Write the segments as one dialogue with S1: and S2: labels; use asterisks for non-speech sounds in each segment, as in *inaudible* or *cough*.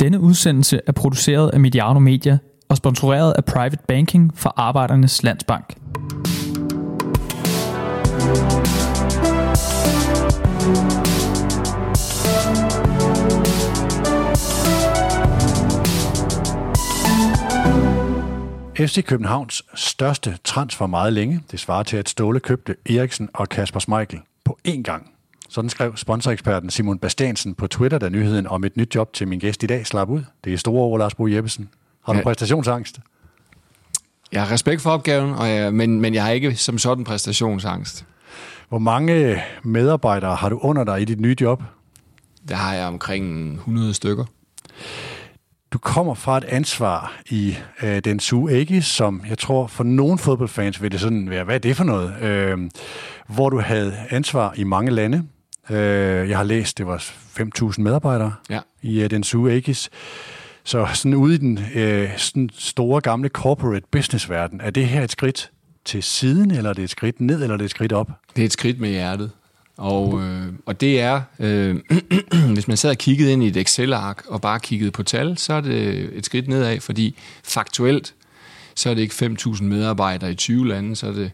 S1: Denne udsendelse er produceret af Mediano Media og sponsoreret af Private Banking for Arbejdernes Landsbank.
S2: FC Københavns største transfer meget længe. Det svarer til, at Ståle købte Eriksen og Kasper Schmeichel på én gang. Sådan skrev sponsoreksperten Simon Bastiansen på Twitter, da nyheden om et nyt job til min gæst i dag slap ud. Det er store ord, Lars Bo Jeppesen. Har du ja. præstationsangst?
S3: Jeg har respekt for opgaven, og jeg, men, men jeg har ikke som sådan præstationsangst.
S2: Hvor mange medarbejdere har du under dig i dit nye job?
S3: Der har jeg omkring 100 stykker.
S2: Du kommer fra et ansvar i øh, den Sue Aegis, som jeg tror for nogle fodboldfans vil det sådan være, hvad er det for noget? Øh, hvor du havde ansvar i mange lande. Øh, jeg har læst, det var 5.000 medarbejdere
S3: Ja.
S2: i øh, den Sue Aegis. Så sådan ude i den øh, sådan store gamle corporate businessverden, er det her et skridt til siden, eller er det et skridt ned, eller er det et skridt op?
S3: Det er et skridt med hjertet. Og, øh, og det er, øh, *clears throat* hvis man sad og kiggede ind i et Excel-ark og bare kiggede på tal, så er det et skridt nedad, fordi faktuelt, så er det ikke 5.000 medarbejdere i 20 lande, så er det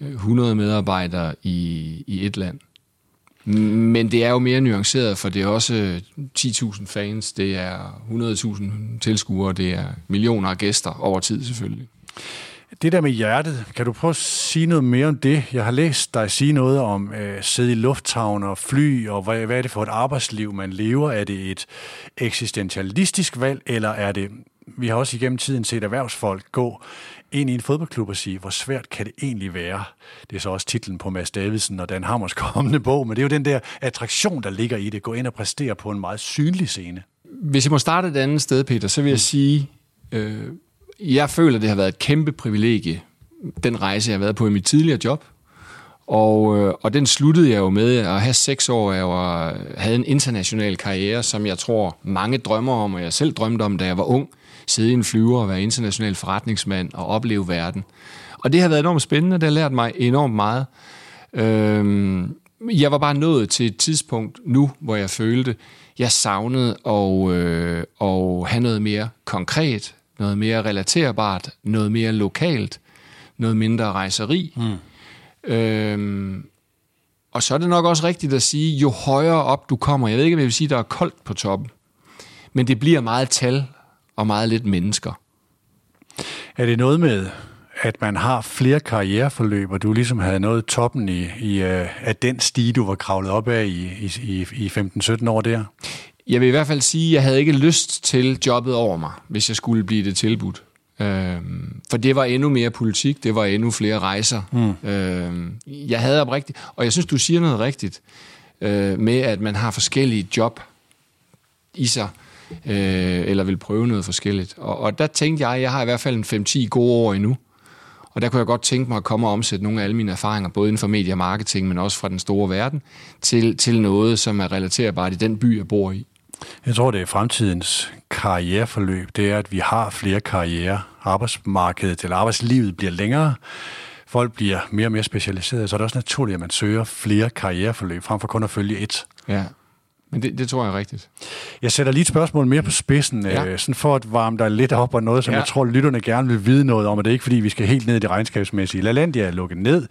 S3: øh, 100 medarbejdere i, i et land. Men det er jo mere nuanceret, for det er også øh, 10.000 fans, det er 100.000 tilskuere, det er millioner af gæster over tid selvfølgelig.
S2: Det der med hjertet, kan du prøve at sige noget mere om det? Jeg har læst dig sige noget om øh, sidde i lufthavn og fly, og hvad, hvad er det for et arbejdsliv, man lever? Er det et eksistentialistisk valg, eller er det... Vi har også igennem tiden set erhvervsfolk gå ind i en fodboldklub og sige, hvor svært kan det egentlig være? Det er så også titlen på Mads Davidsen og Dan Hammers *laughs* kommende bog, men det er jo den der attraktion, der ligger i det. Gå ind og præstere på en meget synlig scene.
S3: Hvis jeg må starte et andet sted, Peter, så vil jeg sige, øh, jeg føler, det har været et kæmpe privilegie, den rejse, jeg har været på i mit tidligere job. Og, øh, og den sluttede jeg jo med at have seks år, jeg var, havde en international karriere, som jeg tror mange drømmer om, og jeg selv drømte om, da jeg var ung. Sidde i en flyver og være international forretningsmand og opleve verden. Og det har været enormt spændende, det har lært mig enormt meget. Øhm, jeg var bare nået til et tidspunkt nu, hvor jeg følte, jeg savnede at, øh, at have noget mere konkret, noget mere relaterbart, noget mere lokalt, noget mindre rejseri. Mm. Øhm, og så er det nok også rigtigt at sige, jo højere op du kommer, jeg ved ikke, om jeg vil sige, der er koldt på toppen, men det bliver meget tal og meget lidt mennesker.
S2: Er det noget med, at man har flere karriereforløb, og du ligesom havde nået toppen i, i, uh, af den stige, du var kravlet op af i, i, i 15-17 år der?
S3: Jeg vil i hvert fald sige, at jeg havde ikke lyst til jobbet over mig, hvis jeg skulle blive det tilbudt. Øhm, for det var endnu mere politik, det var endnu flere rejser. Mm. Øhm, jeg havde oprigtigt, og jeg synes, du siger noget rigtigt, øh, med at man har forskellige job i sig, øh, eller vil prøve noget forskelligt. Og, og der tænkte jeg, at jeg har i hvert fald en 5-10 gode år endnu, og der kunne jeg godt tænke mig at komme og omsætte nogle af alle mine erfaringer, både inden for medie og marketing, men også fra den store verden, til, til noget, som er relaterbart i den by, jeg bor i.
S2: Jeg tror, det er fremtidens karriereforløb. Det er, at vi har flere karriere. Arbejdsmarkedet eller arbejdslivet bliver længere. Folk bliver mere og mere specialiserede, så er det også naturligt, at man søger flere karriereforløb, frem for kun at følge et.
S3: Ja, men det, det tror jeg er rigtigt.
S2: Jeg sætter lige et spørgsmål mere på spidsen,
S3: Ja.
S2: øh, sådan for at varme dig lidt op og noget, som
S3: Ja.
S2: jeg tror, lytterne gerne vil vide noget om, og det er ikke fordi, vi skal helt ned i det regnskabsmæssige. LaLandia er lukket ned,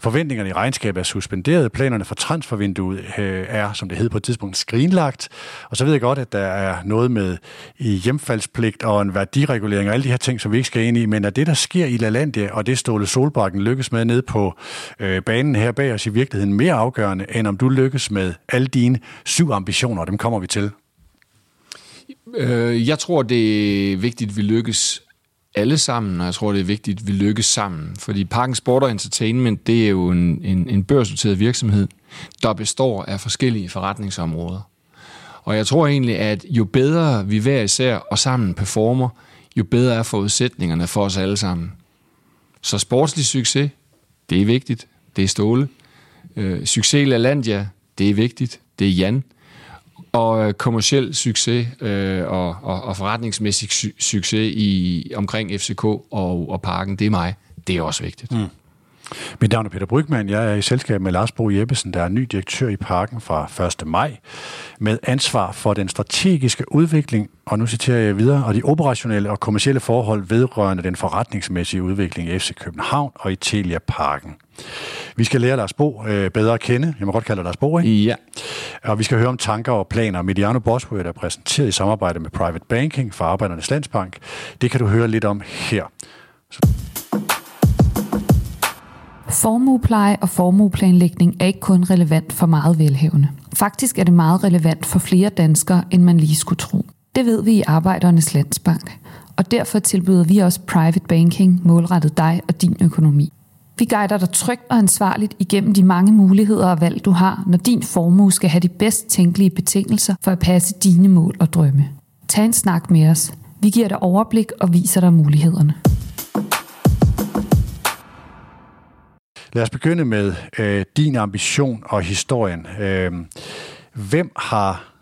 S2: forventningerne i regnskabet er suspenderet, planerne for transfervinduet øh, er, som det hed på et tidspunkt, skrinlagt, og så ved jeg godt, at der er noget med i hjemfaldspligt og en værdiregulering og alle de her ting, som vi ikke skal ind i, men at det, der sker i LaLandia, og det Ståle Solbakken lykkes med ned på øh, banen her bag os, i virkeligheden mere afgørende, end om du lykkes med alle dine syv ambitioner, og dem kommer vi til.
S3: Øh, jeg tror, det er vigtigt, at vi lykkes alle sammen, og jeg tror, det er vigtigt, at vi lykkes sammen. Fordi Parken Sport og Entertainment, det er jo en, en, en børsnoteret virksomhed, der består af forskellige forretningsområder. Og jeg tror egentlig, at jo bedre vi hver især og sammen performer, jo bedre er forudsætningerne for os alle sammen. Så sportslig succes, det er vigtigt. Det er Ståle. Øh, succes i LaLandia, det er vigtigt. Det er Jan. Og øh, kommersiel succes øh, og, og, og forretningsmæssig su- succes i omkring FCK og, og Parken, det er mig. Det er også vigtigt. Mm.
S2: Mit navn er Peter Brygman. Jeg er i selskab med Lars Bo Jeppesen, der er ny direktør i parken fra 1. maj, med ansvar for den strategiske udvikling, og nu citerer jeg videre, og de operationelle og kommercielle forhold vedrørende den forretningsmæssige udvikling i FC København og i Telia Parken. Vi skal lære Lars Bo øh, bedre at kende. Jeg må godt kalde dig Lars Bo, ikke?
S3: Ja.
S2: Og vi skal høre om tanker og planer. Mediano Bosworth er præsenteret i samarbejde med Private Banking for Arbejdernes Landsbank. Det kan du høre lidt om her.
S4: Formuepleje og formueplanlægning er ikke kun relevant for meget velhævende. Faktisk er det meget relevant for flere danskere, end man lige skulle tro. Det ved vi i Arbejdernes Landsbank, og derfor tilbyder vi også private banking målrettet dig og din økonomi. Vi guider dig trygt og ansvarligt igennem de mange muligheder og valg, du har, når din formue skal have de bedst tænkelige betingelser for at passe dine mål og drømme. Tag en snak med os. Vi giver dig overblik og viser dig mulighederne.
S2: Lad os begynde med øh, din ambition og historien. Øh, hvem har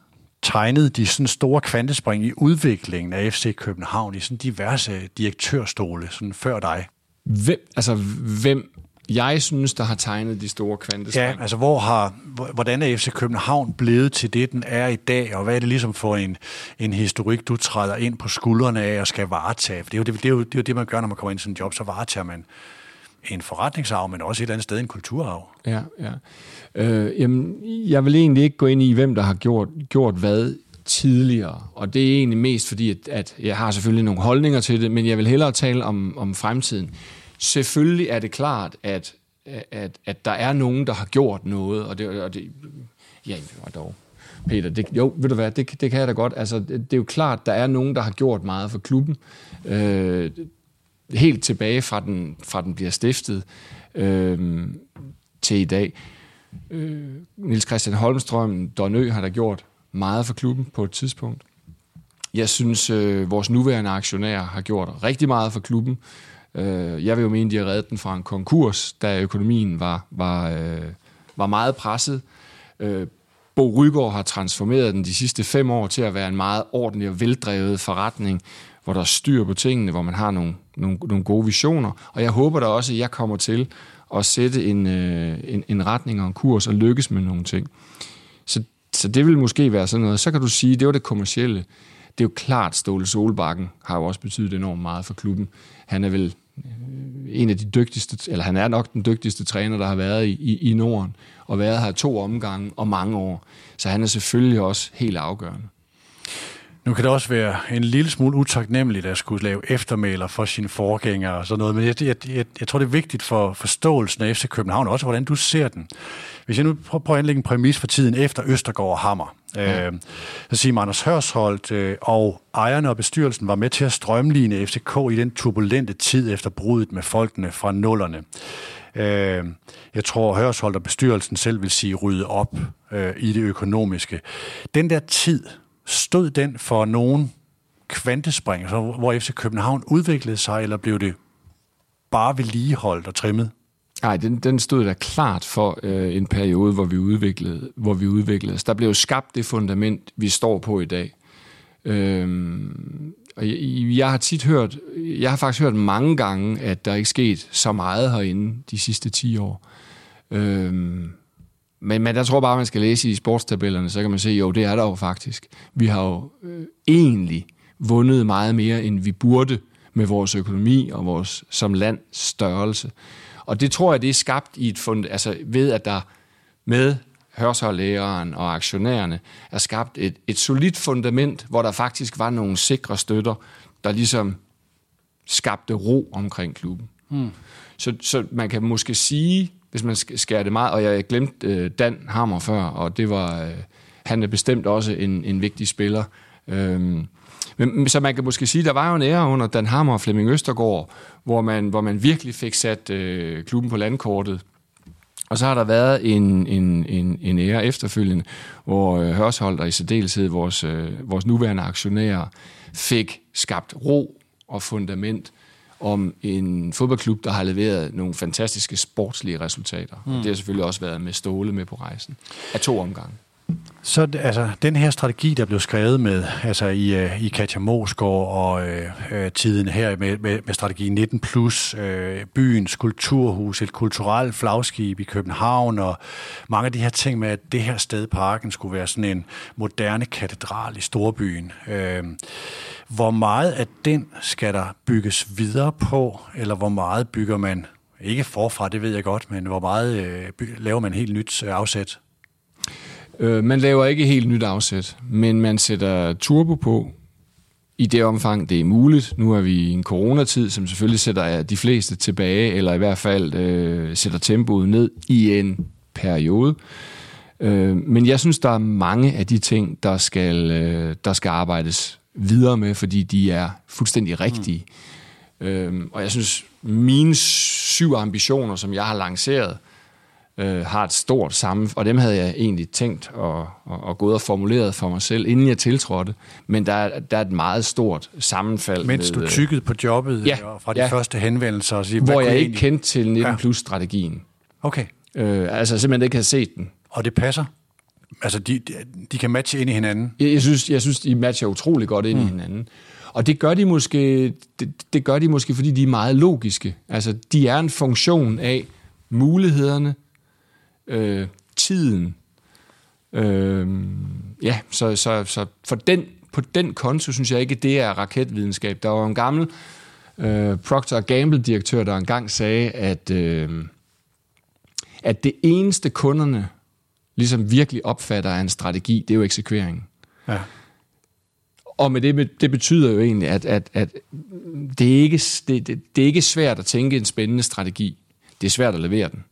S2: tegnet de sådan store kvantespring i udviklingen af FC København i sådan diverse direktørstole sådan før dig?
S3: Hvem, altså, hvem jeg synes, der har tegnet de store kvantespring?
S2: Ja, altså hvor har, hvordan er FC København blevet til det, den er i dag, og hvad er det ligesom for en, en historik, du træder ind på skuldrene af og skal varetage? For det er, jo det, det, er jo, det er jo det, man gør, når man kommer ind i sådan en job, så varetager man en forretningsarv, men også et eller andet sted en kulturarv.
S3: Ja, ja. Øh, jamen, jeg vil egentlig ikke gå ind i, hvem der har gjort, gjort hvad tidligere, og det er egentlig mest fordi, at, at jeg har selvfølgelig nogle holdninger til det, men jeg vil hellere tale om, om fremtiden. Selvfølgelig er det klart, at, at, at der er nogen, der har gjort noget, og det, og det ja, dog. Peter, det, jo, ved du hvad, det, det kan jeg da godt. Altså, det, det er jo klart, der er nogen, der har gjort meget for klubben. Øh, helt tilbage fra den, fra den bliver stiftet øh, til i dag. Øh, Nils Christian Holmstrøm, Donø har der gjort meget for klubben på et tidspunkt. Jeg synes, øh, vores nuværende aktionærer har gjort rigtig meget for klubben. Øh, jeg vil jo mene, de har reddet den fra en konkurs, da økonomien var, var, øh, var meget presset. Øh, Bo Rygaard har transformeret den de sidste fem år til at være en meget ordentlig og veldrevet forretning, hvor der er styr på tingene, hvor man har nogle, nogle, nogle gode visioner. Og jeg håber da også, at jeg kommer til at sætte en, øh, en, en retning og en kurs og lykkes med nogle ting. Så, så det vil måske være sådan noget. Så kan du sige, det var det kommercielle. Det er jo klart, Ståle Solbakken har jo også betydet enormt meget for klubben. Han er vel øh, en af de dygtigste, eller han er nok den dygtigste træner, der har været i, i, i Norden, og været her to omgange og mange år. Så han er selvfølgelig også helt afgørende.
S2: Nu kan det også være en lille smule utaknemmeligt at skulle lave eftermæler for sine forgængere og sådan noget, men jeg, jeg, jeg, jeg tror, det er vigtigt for forståelsen af FC København, også hvordan du ser den. Hvis jeg nu prøver at anlægge en præmis for tiden efter Østergaard og Hammer, ja. øh, så siger man, Anders Hørsholdt øh, og ejerne og bestyrelsen var med til at strømligne FCK i den turbulente tid efter bruddet med folkene fra nullerne. Øh, jeg tror, Hørsholdt og bestyrelsen selv vil sige rydde op øh, i det økonomiske. Den der tid, Stod den for nogen kvantespring, så hvor FC København udviklede sig, eller blev det bare vedligeholdt og trimmet?
S3: Nej, den, den stod der klart for øh, en periode, hvor vi, udviklede, hvor vi udviklede os. Der blev skabt det fundament, vi står på i dag. Øhm, og jeg, jeg har tit hørt, jeg har faktisk hørt mange gange, at der ikke sket så meget herinde de sidste 10 år. Øhm, men, men jeg tror bare, man skal læse i sportstabellerne, så kan man se, jo, det er der jo faktisk. Vi har jo øh, egentlig vundet meget mere, end vi burde med vores økonomi og vores som land størrelse. Og det tror jeg, det er skabt i et fund, altså ved at der med hørshollægeren og aktionærerne er skabt et, et solidt fundament, hvor der faktisk var nogle sikre støtter, der ligesom skabte ro omkring klubben. Hmm. Så, så man kan måske sige, hvis man skærer det meget, og jeg glemte øh, Dan Hammer før, og det var, øh, han er bestemt også en, en vigtig spiller. Øhm, men, så man kan måske sige, der var jo en ære under Dan Hammer og Flemming Østergaard, hvor man, hvor man virkelig fik sat øh, klubben på landkortet. Og så har der været en, en, en, en ære efterfølgende, hvor øh, Hørsholdt og i særdeleshed vores, øh, vores nuværende aktionærer fik skabt ro og fundament om en fodboldklub, der har leveret nogle fantastiske sportslige resultater. Mm. Og det har selvfølgelig også været med Ståle med på rejsen. Af to omgange.
S2: Så altså, den her strategi, der blev skrevet med altså i, øh, i Katja Mosgaard og øh, øh, tiden her med, med, med strategi 19 plus, øh, byens kulturhus, et kulturelt flagskib i København og mange af de her ting med, at det her sted, parken, skulle være sådan en moderne katedral i storbyen. Øh, hvor meget af den skal der bygges videre på, eller hvor meget bygger man, ikke forfra, det ved jeg godt, men hvor meget uh, laver man helt nyt øh, afsæt?
S3: Øh, man laver ikke helt nyt afsæt, men man sætter turbo på i det omfang, det er muligt. Nu er vi i en coronatid, som selvfølgelig sætter de fleste tilbage, eller i hvert fald øh, sætter tempoet ned i en periode. Øh, men jeg synes, der er mange af de ting, der skal, øh, der skal arbejdes videre med, fordi de er fuldstændig rigtige. Mm. Øh, og jeg synes, mine syv ambitioner, som jeg har lanceret, øh, har et stort samme, og dem havde jeg egentlig tænkt og, og, og gået og formuleret for mig selv, inden jeg tiltrådte. Men der, er, der er et meget stort sammenfald.
S2: Mens
S3: med,
S2: du tykkede på jobbet
S3: ja,
S2: fra de
S3: ja,
S2: første henvendelser? Og sige,
S3: hvor jeg ikke egentlig? kendte til 19 plus-strategien.
S2: Okay.
S3: Øh, altså simpelthen ikke havde set den.
S2: Og det passer? Altså, de, de kan matche ind i hinanden?
S3: Jeg, jeg, synes, jeg synes, de matcher utrolig godt ind mm. i hinanden. Og det gør de måske, det, det gør de måske, fordi de er meget logiske. Altså, de er en funktion af mulighederne, øh, tiden. Øh, ja, så, så, så for den, på den konto synes jeg ikke, det er raketvidenskab. Der var en gammel øh, Procter Gamble-direktør, der engang sagde, at, øh, at det eneste kunderne ligesom virkelig opfatter af en strategi, det er jo eksekveringen. Ja. Og med det, det betyder jo egentlig, at, at, at det, er ikke, det, det, det er ikke svært at tænke en spændende strategi. Det er svært at levere den.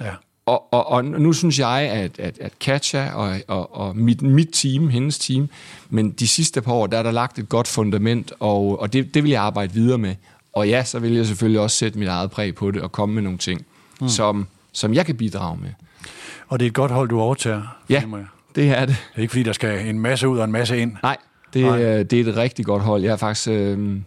S3: Ja og, og, og nu synes jeg, at, at, at Katja og, og, og mit, mit team, hendes team, men de sidste par år, der er der lagt et godt fundament, og, og det, det vil jeg arbejde videre med. Og ja, så vil jeg selvfølgelig også sætte mit eget præg på det og komme med nogle ting, mm. som, som jeg kan bidrage med.
S2: Og det er et godt hold, du overtager?
S3: Ja, det er det.
S2: Det er ikke, fordi der skal en masse ud og en masse ind?
S3: Nej, det, Nej. det er et rigtig godt hold. Jeg er faktisk... Øh,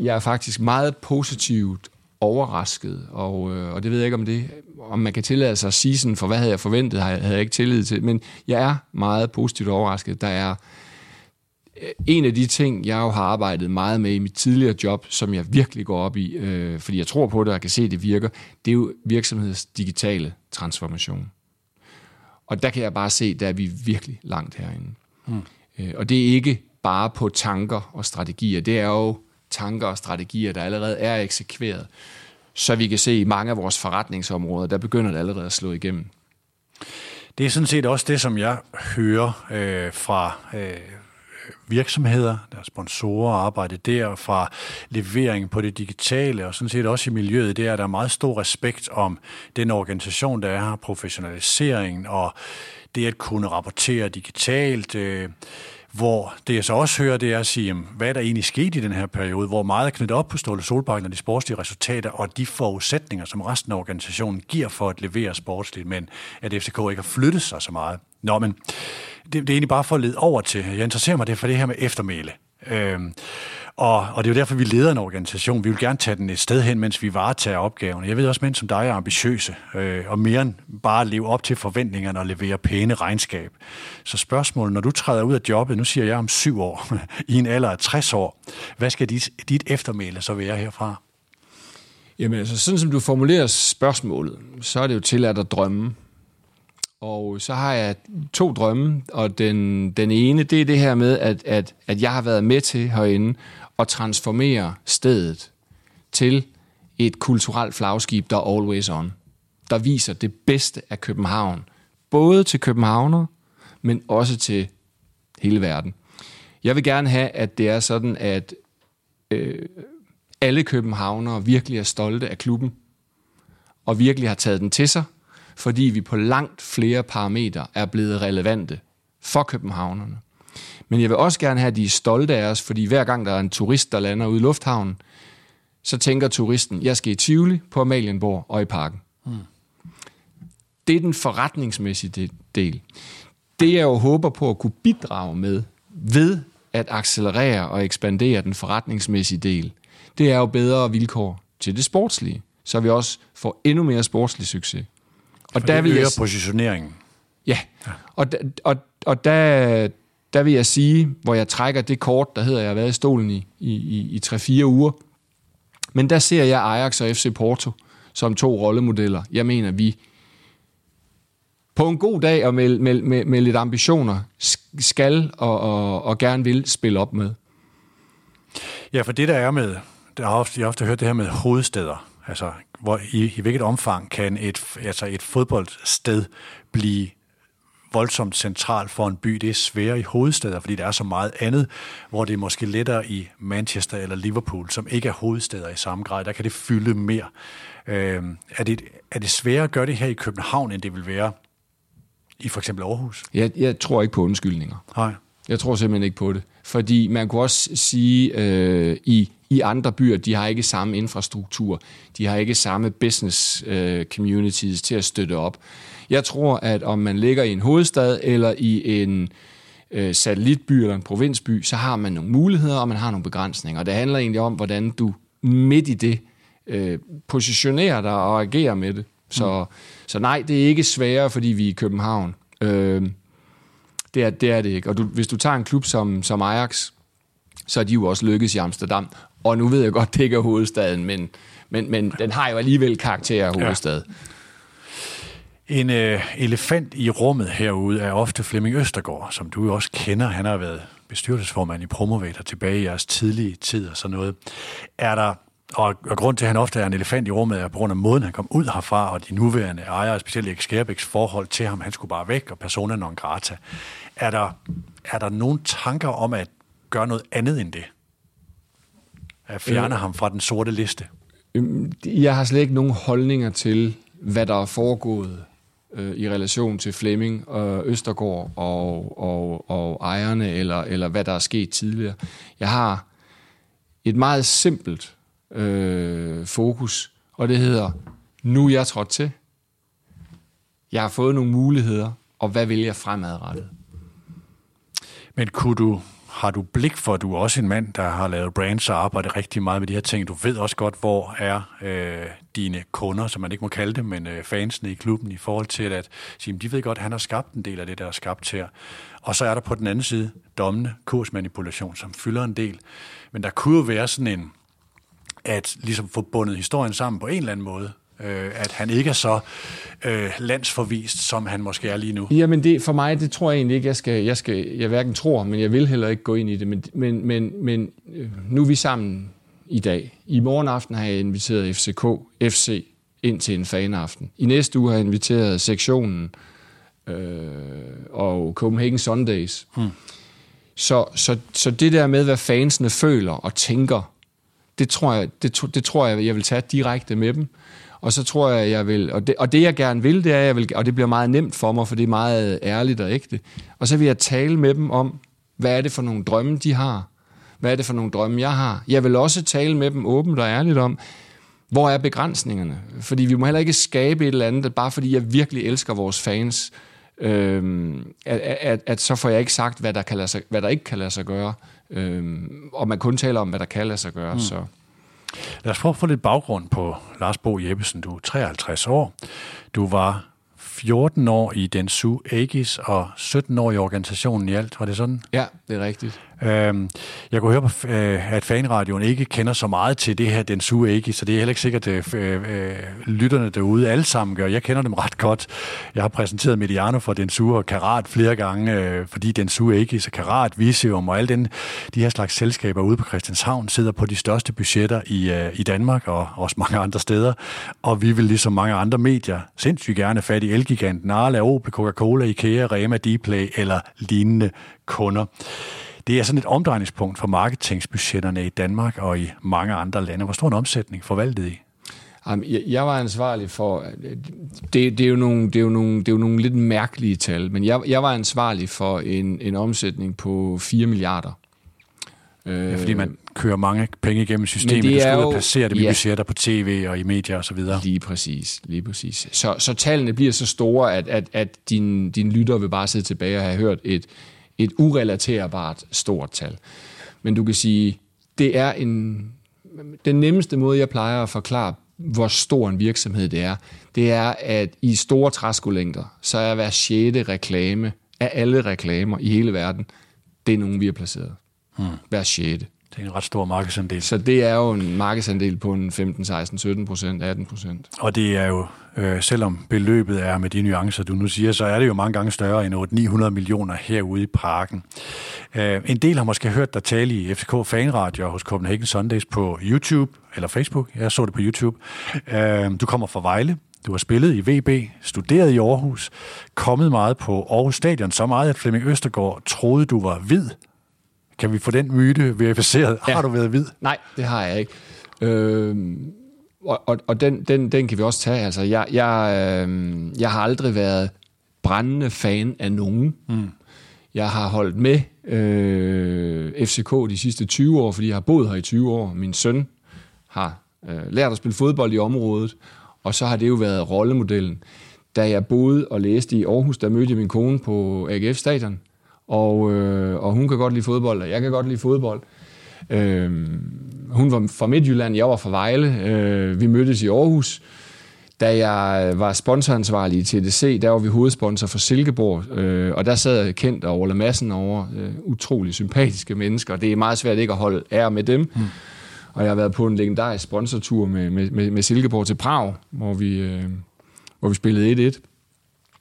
S3: jeg er faktisk meget positivt overrasket, og, øh, og det ved jeg ikke, om det om man kan tillade sig at sige sådan, for hvad havde jeg forventet, havde jeg ikke tillid til. Men jeg er meget positivt overrasket. Der er øh, en af de ting, jeg jo har arbejdet meget med i mit tidligere job, som jeg virkelig går op i, øh, fordi jeg tror på det og kan se, at det virker, det er jo virksomhedens digitale transformation. Og der kan jeg bare se, der er vi virkelig langt herinde. Mm. Øh, og det er ikke bare på tanker og strategier, det er jo tanker og strategier, der allerede er eksekveret så vi kan se i mange af vores forretningsområder, der begynder det allerede at slå igennem.
S2: Det er sådan set også det, som jeg hører øh, fra øh, virksomheder, der er sponsorer og arbejde der, fra levering på det digitale, og sådan set også i miljøet, det er, at der er meget stor respekt om den organisation, der er her, professionaliseringen og det at kunne rapportere digitalt, øh, hvor det jeg så også hører, det er at sige, hvad er der egentlig sket i den her periode, hvor meget er knyttet op på Ståle Solbakken og de sportslige resultater, og de forudsætninger, som resten af organisationen giver for at levere sportsligt, men at FCK ikke har flyttet sig så meget. Nå, men det, det er egentlig bare for at lede over til, jeg interesserer mig det for det her med eftermæle. Øhm, og, og det er jo derfor, vi leder en organisation. Vi vil gerne tage den et sted hen, mens vi varetager opgaven. Jeg ved også, at mænd som dig er ambitiøse, øh, og mere end bare leve op til forventningerne og levere pæne regnskab. Så spørgsmålet, når du træder ud af jobbet, nu siger jeg om syv år, *laughs* i en alder af 60 år, hvad skal dit, dit eftermæle så være herfra?
S3: Jamen altså, sådan som du formulerer spørgsmålet, så er det jo til at drømme. Og så har jeg to drømme, og den, den ene, det er det her med, at, at, at jeg har været med til herinde at transformere stedet til et kulturelt flagskib, der er always on. Der viser det bedste af København. Både til københavner, men også til hele verden. Jeg vil gerne have, at det er sådan, at øh, alle københavnere virkelig er stolte af klubben, og virkelig har taget den til sig, fordi vi på langt flere parametre er blevet relevante for københavnerne. Men jeg vil også gerne have, at de er stolte af os, fordi hver gang der er en turist, der lander ude i lufthavnen, så tænker turisten, jeg skal i Tivoli, på Amalienborg og i parken. Hmm. Det er den forretningsmæssige del. Det jeg jo håber på at kunne bidrage med, ved at accelerere og ekspandere den forretningsmæssige del, det er jo bedre vilkår til det sportslige, så vi også får endnu mere sportslig succes.
S2: Og der vil jeg, positioneringen.
S3: Ja, og, og, og der, der vil jeg sige, hvor jeg trækker det kort, der hedder, jeg har været i stolen i, i, i, i 3-4 uger. Men der ser jeg Ajax og FC Porto som to rollemodeller. Jeg mener, vi på en god dag og med, med, med, med lidt ambitioner sk- skal og, og, og gerne vil spille op med.
S2: Ja, for det der er med, der har ofte, jeg har ofte hørt det her med hovedsteder, altså hvor i, i hvilket omfang kan et, altså et fodboldsted blive voldsomt centralt for en by. Det er sværere i hovedsteder, fordi der er så meget andet, hvor det er måske lettere i Manchester eller Liverpool, som ikke er hovedsteder i samme grad. Der kan det fylde mere. Øh, er, det, er det sværere at gøre det her i København, end det vil være i for eksempel Aarhus?
S3: Jeg, jeg tror ikke på undskyldninger.
S2: Nej.
S3: Jeg tror simpelthen ikke på det. Fordi man kunne også sige, øh, i, i andre byer, de har ikke samme infrastruktur. De har ikke samme business øh, communities til at støtte op. Jeg tror, at om man ligger i en hovedstad eller i en øh, satellitby eller en provinsby, så har man nogle muligheder, og man har nogle begrænsninger. Og det handler egentlig om, hvordan du midt i det øh, positionerer dig og agerer med det. Så, mm. så nej, det er ikke sværere, fordi vi er i København. Øh, det er, det er det ikke. Og du, hvis du tager en klub som, som Ajax, så er de jo også lykkes i Amsterdam. Og nu ved jeg godt, det ikke er hovedstaden, men, men, men den har jo alligevel karakter af hovedstad. Ja.
S2: En øh, elefant i rummet herude er ofte Flemming Østergaard, som du jo også kender. Han har været bestyrelsesformand i Promovator tilbage i jeres tidlige tid og sådan noget. Er der, og, og grund til, at han ofte er en elefant i rummet, er på grund af måden, han kom ud herfra, og de nuværende ejere, specielt Erik Skærbæks forhold til ham, han skulle bare væk, og persona non grata. Er der, er der nogle tanker om at gøre noget andet end det? At fjerne øh. ham fra den sorte liste?
S3: Øhm, Jeg har slet ikke nogen holdninger til, hvad der er foregået øh, i relation til Flemming og Østergaard og, og, og ejerne, eller, eller hvad der er sket tidligere. Jeg har et meget simpelt øh, fokus, og det hedder, nu er jeg trådt til. Jeg har fået nogle muligheder, og hvad vil jeg fremadrettet?
S2: Men kunne du, har du blik for, at du er også en mand, der har lavet brands og arbejdet rigtig meget med de her ting. Du ved også godt, hvor er øh, dine kunder, som man ikke må kalde dem, men øh, fansene i klubben, i forhold til at sige, de ved godt, at han har skabt en del af det, der er skabt her. Og så er der på den anden side dommende kursmanipulation, som fylder en del. Men der kunne jo være sådan en, at ligesom få bundet historien sammen på en eller anden måde, øh, at han ikke er så øh, landsforvist, som han måske er lige nu.
S3: Jamen det, for mig, det tror jeg egentlig ikke, jeg skal, jeg skal, jeg hverken tror, men jeg vil heller ikke gå ind i det. Men, men, men, men øh, nu er vi sammen i dag. I morgen aften har jeg inviteret FCK, FC ind til en fanaften. I næste uge har jeg inviteret sektionen øh, og Copenhagen Sundays. Hmm. Så, så, så det der med, hvad fansene føler og tænker, det tror jeg, det, det tror jeg, jeg vil tage direkte med dem. Og så tror jeg, jeg vil, og det, og det jeg gerne vil, det er, jeg vil, og det bliver meget nemt for mig, for det er meget ærligt og ægte. Og så vil jeg tale med dem om, hvad er det for nogle drømme, de har? Hvad er det for nogle drømme, jeg har? Jeg vil også tale med dem åbent og ærligt om, hvor er begrænsningerne? Fordi vi må heller ikke skabe et eller andet, bare fordi jeg virkelig elsker vores fans, øhm, at, at, at så får jeg ikke sagt, hvad der, kan lade sig, hvad der ikke kan lade sig gøre. Øhm, og man kun taler om, hvad der kan lade sig gøre. Mm. Så.
S2: Lad os prøve at få lidt baggrund på Lars Bo Jeppesen. Du er 53 år. Du var 14 år i den Su Aegis og 17 år i organisationen i alt. Var det sådan?
S3: Ja, det er rigtigt.
S2: Øhm, jeg kunne høre, på, øh, at fanradioen ikke kender så meget til det her, den Su ikke, så det er heller ikke sikkert, øh, at øh, øh, lytterne derude alle sammen gør. Jeg kender dem ret godt. Jeg har præsenteret Mediano for den Su og Karat flere gange, øh, fordi den Su ikke, så Karat, Visium og alle den, de her slags selskaber ude på Christianshavn sidder på de største budgetter i, øh, i Danmark og også mange andre steder. Og vi vil ligesom mange andre medier sindssygt gerne fat i Elgiganten, Arla, Opel, Coca-Cola, Ikea, Rema, Dplay eller lignende kunder. Det er sådan et omdrejningspunkt for marketingsbudgetterne i Danmark og i mange andre lande. Hvor stor en omsætning forvaltede I?
S3: Jeg, var ansvarlig for... Det, det, er jo nogle, det, er jo nogle, det er jo nogle lidt mærkelige tal, men jeg, jeg var ansvarlig for en, en omsætning på 4 milliarder.
S2: Ja, fordi man kører mange penge igennem systemet, du skal ud og placere dem ja, i budgetter på tv og i medier osv.
S3: Lige præcis, lige præcis. Så, så tallene bliver så store, at, at, at din, din lytter vil bare sidde tilbage og have hørt et, et urelaterbart stort tal. Men du kan sige, det er en... Den nemmeste måde, jeg plejer at forklare hvor stor en virksomhed det er, det er, at i store træskolængder, så er hver sjette reklame af alle reklamer i hele verden, det er nogen, vi har placeret. Hmm. Hver sjette.
S2: Det er en ret stor markedsandel.
S3: Så det er jo en markedsandel på en 15, 16, 17 procent, 18 procent.
S2: Og det er jo, øh, selvom beløbet er med de nuancer, du nu siger, så er det jo mange gange større end 900 millioner herude i parken. Øh, en del har måske hørt dig tale i FCK Fanradio hos Copenhagen Sundays på YouTube eller Facebook. Jeg så det på YouTube. Øh, du kommer fra Vejle. Du har spillet i VB, studeret i Aarhus, kommet meget på Aarhus Stadion, så meget, at Flemming Østergaard troede, du var hvid kan vi få den myte verificeret? Ja. Har du været hvid?
S3: Nej, det har jeg ikke. Øh, og og, og den, den, den kan vi også tage. Altså, jeg, jeg, øh, jeg har aldrig været brændende fan af nogen. Mm. Jeg har holdt med øh, FCK de sidste 20 år, fordi jeg har boet her i 20 år. Min søn har øh, lært at spille fodbold i området, og så har det jo været rollemodellen. Da jeg boede og læste i Aarhus, der mødte jeg min kone på AGF Stadion, og, øh, og hun kan godt lide fodbold, og jeg kan godt lide fodbold. Øh, hun var fra Midtjylland, jeg var fra Vejle. Øh, vi mødtes i Aarhus. Da jeg var sponsoransvarlig i TDC, der var vi hovedsponsor for Silkeborg, øh, og der sad Kent og Ole Madsen over. Øh, utrolig sympatiske mennesker. Det er meget svært ikke at holde ære med dem. Hmm. Og jeg har været på en legendarisk sponsortur med, med, med, med Silkeborg til Prag, hvor vi, øh, hvor vi spillede 1-1.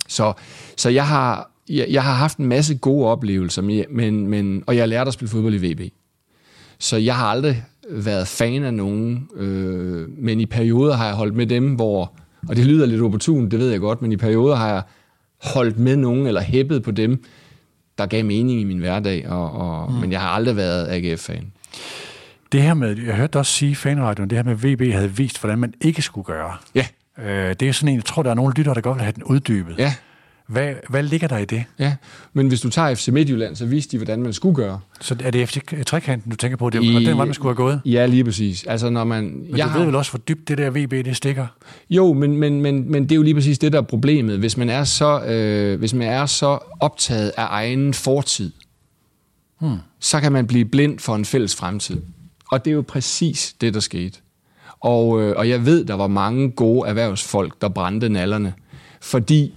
S3: Så, så jeg har jeg, jeg har haft en masse gode oplevelser, men, men, og jeg lærte at spille fodbold i VB. Så jeg har aldrig været fan af nogen, øh, men i perioder har jeg holdt med dem, hvor, og det lyder lidt opportunt, det ved jeg godt, men i perioder har jeg holdt med nogen, eller hæppet på dem, der gav mening i min hverdag, og, og, mm. men jeg har aldrig været AGF-fan.
S2: Det her med, jeg hørte også sige fanradioen, det her med VB havde vist, hvordan man ikke skulle gøre.
S3: Ja.
S2: Øh, det er sådan en, jeg tror, der er nogle lyttere, der godt vil have den uddybet.
S3: Ja.
S2: Hvad, hvad ligger der i det?
S3: Ja, men hvis du tager FC Midtjylland, så viste de, hvordan man skulle gøre.
S2: Så er det FC Trekanten, du tænker på? Det er I, den vej, man skulle have gået?
S3: Ja, lige præcis. Altså, når man,
S2: men jeg du ved vel også, hvor dybt det der VB, det stikker?
S3: Jo, men, men, men, men det er jo lige præcis det, der er problemet. Hvis man er så, øh, hvis man er så optaget af egen fortid, hmm. så kan man blive blind for en fælles fremtid. Og det er jo præcis det, der skete. Og, øh, og jeg ved, der var mange gode erhvervsfolk, der brændte nallerne, fordi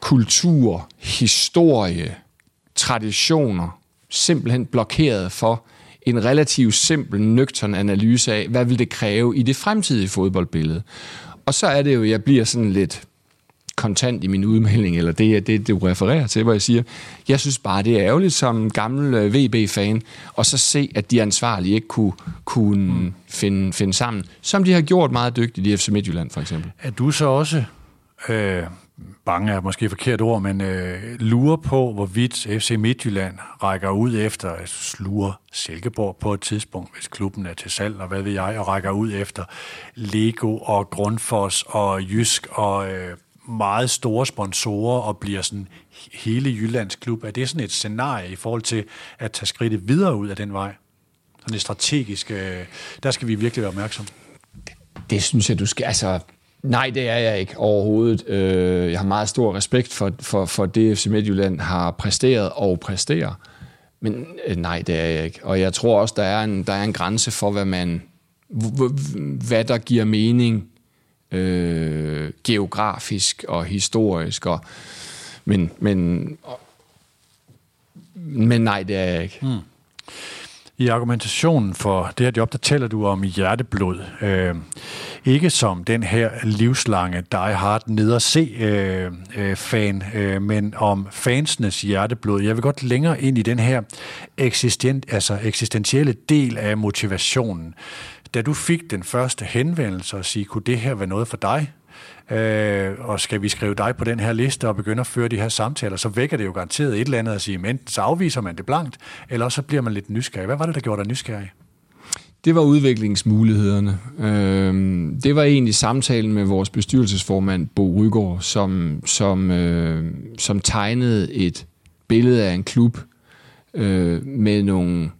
S3: kultur, historie, traditioner simpelthen blokeret for en relativt simpel, nøgtern analyse af, hvad vil det kræve i det fremtidige fodboldbillede. Og så er det jo, jeg bliver sådan lidt kontant i min udmelding, eller det er det, du refererer til, hvor jeg siger, jeg synes bare, det er ærgerligt som gammel øh, VB-fan, og så se, at de ansvarlige ikke kunne, kunne mm. finde, finde sammen, som de har gjort meget dygtigt i FC Midtjylland, for eksempel.
S2: Er du så også øh, bange er måske et forkert ord, men øh, lurer på, hvorvidt FC Midtjylland rækker ud efter altså at slure Silkeborg på et tidspunkt, hvis klubben er til salg, og hvad ved jeg, og rækker ud efter Lego og Grundfos og Jysk og øh, meget store sponsorer og bliver sådan hele Jyllands klub. Er det sådan et scenarie i forhold til at tage skridtet videre ud af den vej? Sådan et strategisk, øh, der skal vi virkelig være opmærksomme.
S3: Det, det synes jeg, du skal, altså Nej, det er jeg ikke overhovedet. Øh, jeg har meget stor respekt for, for, for det, FC Midtjylland har præsteret og præsterer. Men øh, nej, det er jeg ikke. Og jeg tror også, der er en, der er en grænse for, hvad man hvad der giver mening øh, geografisk og historisk. Og, men, men, men nej, det er jeg ikke. Hmm.
S2: I argumentationen for det her job, der taler du om hjerteblod. Øh, ikke som den her livslange Die Hard ned og se øh, øh, fan, øh, men om fansenes hjerteblod. Jeg vil godt længere ind i den her eksistent, altså eksistentielle del af motivationen. Da du fik den første henvendelse og sige, kunne det her være noget for dig? Øh, og skal vi skrive dig på den her liste og begynde at føre de her samtaler, så vækker det jo garanteret et eller andet at sige, enten så afviser man det blankt, eller så bliver man lidt nysgerrig. Hvad var det, der gjorde dig nysgerrig?
S3: Det var udviklingsmulighederne. Øh, det var egentlig samtalen med vores bestyrelsesformand, Bo Rygaard, som, som, øh, som tegnede et billede af en klub øh, med nogle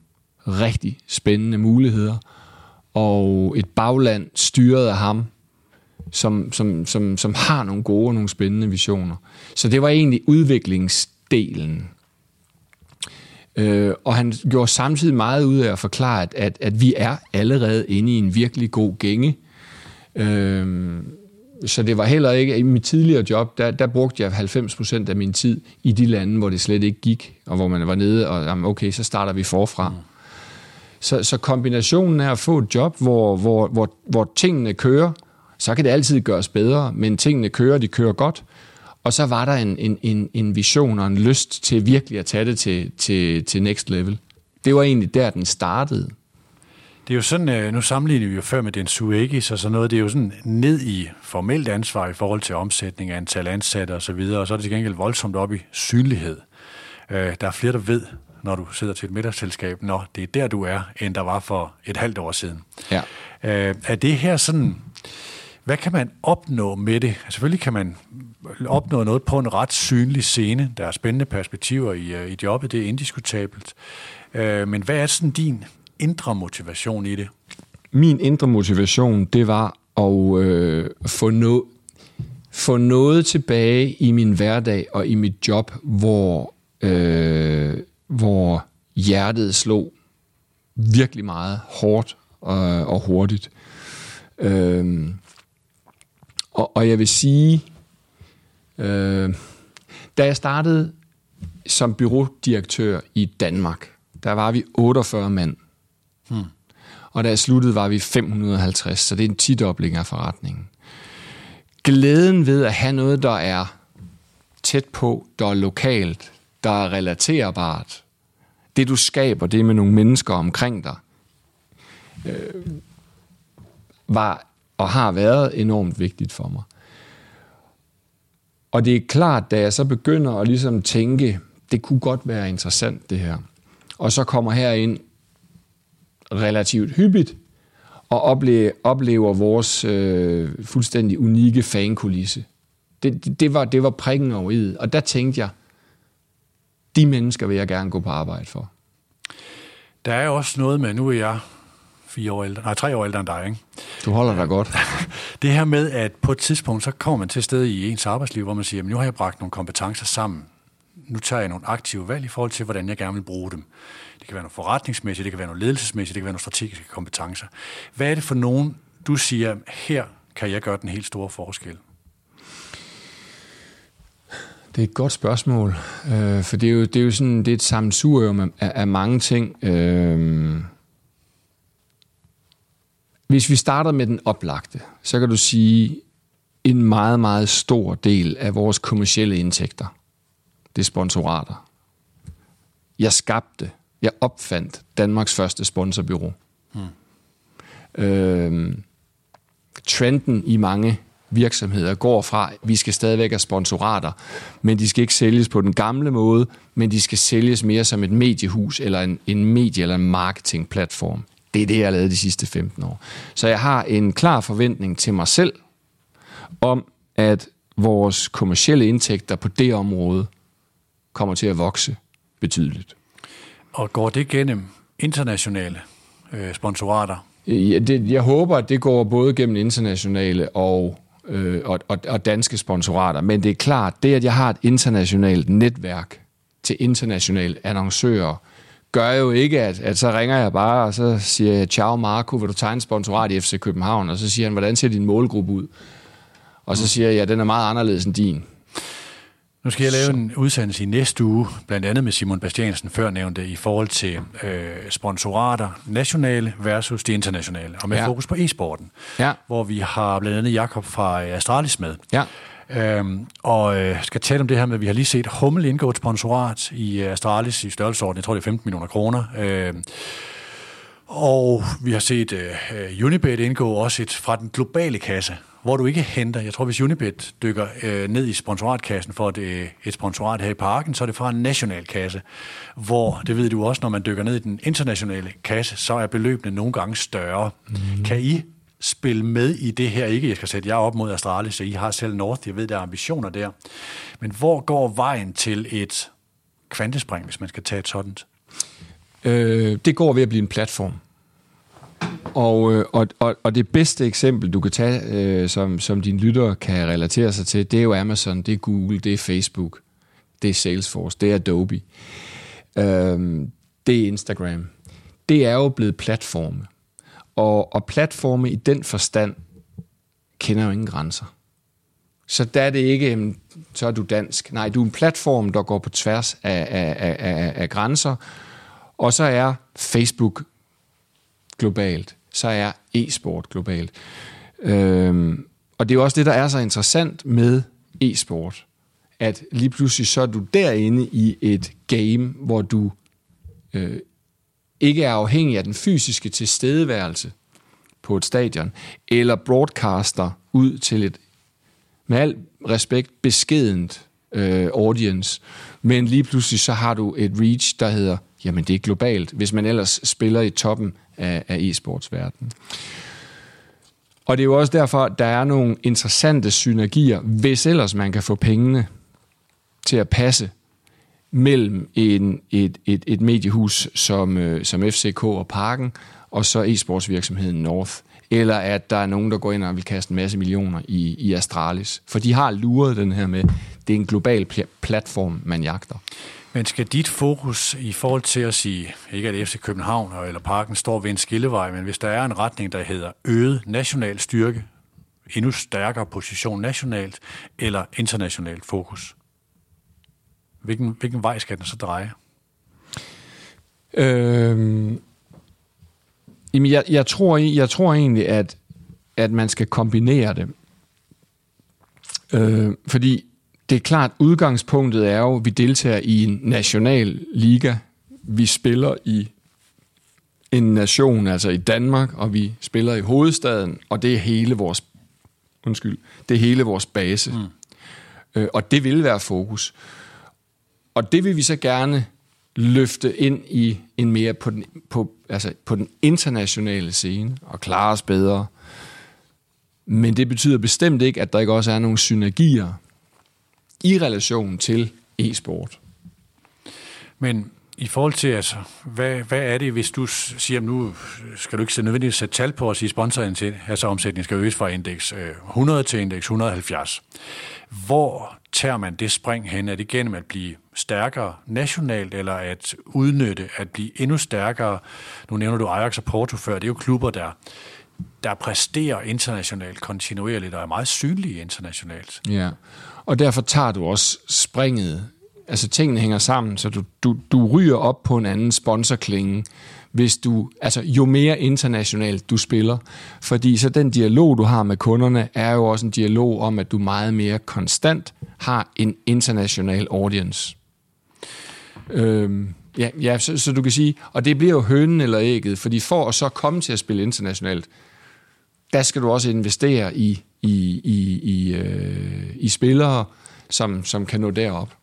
S3: rigtig spændende muligheder, og et bagland styret af ham, som, som, som, som har nogle gode og nogle spændende visioner. Så det var egentlig udviklingsdelen. Øh, og han gjorde samtidig meget ud af at forklare, at, at, vi er allerede inde i en virkelig god gænge, Øhm, så det var heller ikke, i mit tidligere job, der, der brugte jeg 90% af min tid i de lande, hvor det slet ikke gik, og hvor man var nede, og jamen, okay, så starter vi forfra. Mm. Så, så kombinationen af at få et job, hvor, hvor, hvor, hvor tingene kører, så kan det altid gøres bedre, men tingene kører, de kører godt. Og så var der en, en, en, en vision og en lyst til virkelig at tage det til, til, til next level. Det var egentlig der, den startede.
S2: Det er jo sådan, øh, nu sammenligner vi jo før med den Suegis og sådan noget, det er jo sådan ned i formelt ansvar i forhold til omsætning, antal ansatte og så videre, og så er det til gengæld voldsomt op i synlighed. Øh, der er flere, der ved, når du sidder til et middagsselskab, når det er der, du er, end der var for et halvt år siden.
S3: Ja.
S2: Øh, er det her sådan, hvad kan man opnå med det? Altså, selvfølgelig kan man opnå noget på en ret synlig scene. Der er spændende perspektiver i, øh, i jobbet, det er indiskutabelt. Øh, men hvad er sådan din indre motivation i det?
S3: Min indre motivation, det var at øh, få, no, få noget tilbage i min hverdag og i mit job, hvor, øh, hvor hjertet slog virkelig meget hårdt og, og hurtigt. Øh, og, og jeg vil sige, øh, da jeg startede som byrådirektør i Danmark, der var vi 48 mand. Hmm. Og da jeg sluttede, var vi 550, så det er en tidobling af forretningen. Glæden ved at have noget, der er tæt på, der er lokalt, der er relaterbart, det du skaber, det med nogle mennesker omkring dig, øh, var og har været enormt vigtigt for mig. Og det er klart, da jeg så begynder at ligesom tænke, det kunne godt være interessant det her, og så kommer her ind relativt hyppigt, og oplever, oplever vores øh, fuldstændig unikke fankulisse. Det, det, det, var, det var prikken over i og der tænkte jeg, de mennesker vil jeg gerne gå på arbejde for.
S2: Der er også noget med, nu er jeg fire år ældre, nej, tre år ældre end dig, ikke?
S3: Du holder dig godt. *laughs*
S2: det her med, at på et tidspunkt, så kommer man til sted i ens arbejdsliv, hvor man siger, men nu har jeg bragt nogle kompetencer sammen. Nu tager jeg nogle aktive valg i forhold til, hvordan jeg gerne vil bruge dem. Det kan være noget forretningsmæssigt, det kan være noget ledelsesmæssigt, det kan være nogle strategiske kompetencer. Hvad er det for nogen, du siger, her kan jeg gøre den helt store forskel?
S3: Det er et godt spørgsmål, øh, for det er jo, det er jo sådan, det er et sammensurium af, af mange ting. Øh, hvis vi starter med den oplagte, så kan du sige, en meget, meget stor del af vores kommercielle indtægter, det er sponsorater. Jeg skabte jeg opfandt Danmarks første sponsorbyrå. Hmm. Øhm, trenden i mange virksomheder går fra, at vi skal stadigvæk have sponsorater, men de skal ikke sælges på den gamle måde, men de skal sælges mere som et mediehus eller en, en medie- eller en marketingplatform. Det er det, jeg har lavet de sidste 15 år. Så jeg har en klar forventning til mig selv om, at vores kommercielle indtægter på det område kommer til at vokse betydeligt.
S2: Og går det gennem internationale øh, sponsorater?
S3: Ja, det, jeg håber, at det går både gennem internationale og, øh, og, og, og danske sponsorater. Men det er klart, det at jeg har et internationalt netværk til internationale annoncører, gør jo ikke, at, at så ringer jeg bare, og så siger jeg, ciao Marco, vil du tegne sponsorat i FC København? Og så siger han, hvordan ser din målgruppe ud? Og så siger jeg, ja, den er meget anderledes end din.
S2: Nu skal jeg lave en udsendelse i næste uge, blandt andet med Simon Bastiansen før nævnte, i forhold til øh, sponsorater, nationale versus de internationale, og med ja. fokus på e-sporten,
S3: ja.
S2: hvor vi har blandt andet Jakob fra Astralis med.
S3: Ja.
S2: Øhm, og øh, skal tale om det her med, at vi har lige set Hummel indgå et sponsorat i Astralis i størrelsesorden, jeg tror det er 15 millioner kroner. Øh, og vi har set øh, Unibet indgå også et fra den globale kasse, hvor du ikke henter, jeg tror hvis Unibet dykker øh, ned i sponsoratkassen for et, øh, et sponsorat her i parken, så er det fra en national kasse, hvor, det ved du også, når man dykker ned i den internationale kasse, så er beløbene nogle gange større. Mm. Kan I spille med i det her? Ikke, jeg skal sætte jer op mod Astralis, så I har selv North, jeg ved, der er ambitioner der. Men hvor går vejen til et kvantespring, hvis man skal tage et sådan?
S3: Øh, det går ved at blive en platform. Og, øh, og, og, og det bedste eksempel, du kan tage, øh, som, som dine lyttere kan relatere sig til, det er jo Amazon, det er Google, det er Facebook, det er Salesforce, det er Adobe, øh, det er Instagram. Det er jo blevet platforme. Og, og platforme i den forstand kender jo ingen grænser. Så der er det ikke, så er du dansk. Nej, du er en platform, der går på tværs af, af, af, af grænser. Og så er Facebook globalt. Så er e-sport globalt. Øhm, og det er jo også det, der er så interessant med e-sport. At lige pludselig så er du derinde i et game, hvor du øh, ikke er afhængig af den fysiske tilstedeværelse på et stadion, eller broadcaster ud til et med al respekt, beskedent øh, audience, men lige pludselig så har du et reach, der hedder, jamen det er globalt, hvis man ellers spiller i toppen af, af e-sportsverdenen. Og det er jo også derfor, der er nogle interessante synergier, hvis ellers man kan få pengene til at passe mellem en, et, et, et mediehus som, øh, som FCK og Parken, og så e-sportsvirksomheden North eller at der er nogen, der går ind og vil kaste en masse millioner i, i Astralis. For de har luret den her med, det er en global pl- platform, man jagter.
S2: Men skal dit fokus i forhold til at sige, ikke at FC København eller Parken står ved en skillevej, men hvis der er en retning, der hedder øget national styrke, endnu stærkere position nationalt, eller internationalt fokus, hvilken, hvilken vej skal den så dreje?
S3: Øhm, Jamen, jeg, jeg, tror, jeg tror egentlig, at, at man skal kombinere det. Øh, fordi det er klart, udgangspunktet er jo, at vi deltager i en national liga. Vi spiller i en nation, altså i Danmark, og vi spiller i hovedstaden, og det er hele vores, undskyld, det er hele vores base. Mm. Øh, og det vil være fokus. Og det vil vi så gerne løfte ind i en mere på den, på, altså på den internationale scene og klare os bedre. Men det betyder bestemt ikke, at der ikke også er nogle synergier i relation til e-sport.
S2: Men i forhold til, altså, hvad, hvad er det, hvis du siger, nu skal du ikke nødvendigvis sætte tal på os sige sponsoren til, altså omsætningen skal øges fra indeks øh, 100 til indeks 170. Hvor tager man det spring hen? Er det gennem at blive stærkere nationalt, eller at udnytte, at blive endnu stærkere? Nu nævner du Ajax og Porto før, det er jo klubber, der, der præsterer internationalt kontinuerligt, og er meget synlige internationalt.
S3: Ja, og derfor tager du også springet altså tingene hænger sammen, så du, du, du ryger op på en anden sponsorklinge, hvis du, altså jo mere internationalt du spiller. Fordi så den dialog, du har med kunderne, er jo også en dialog om, at du meget mere konstant har en international audience. Øhm, ja, ja så, så du kan sige, og det bliver jo hønen eller ægget, fordi for at så komme til at spille internationalt, der skal du også investere i, i, i, i, øh, i spillere, som, som kan nå derop.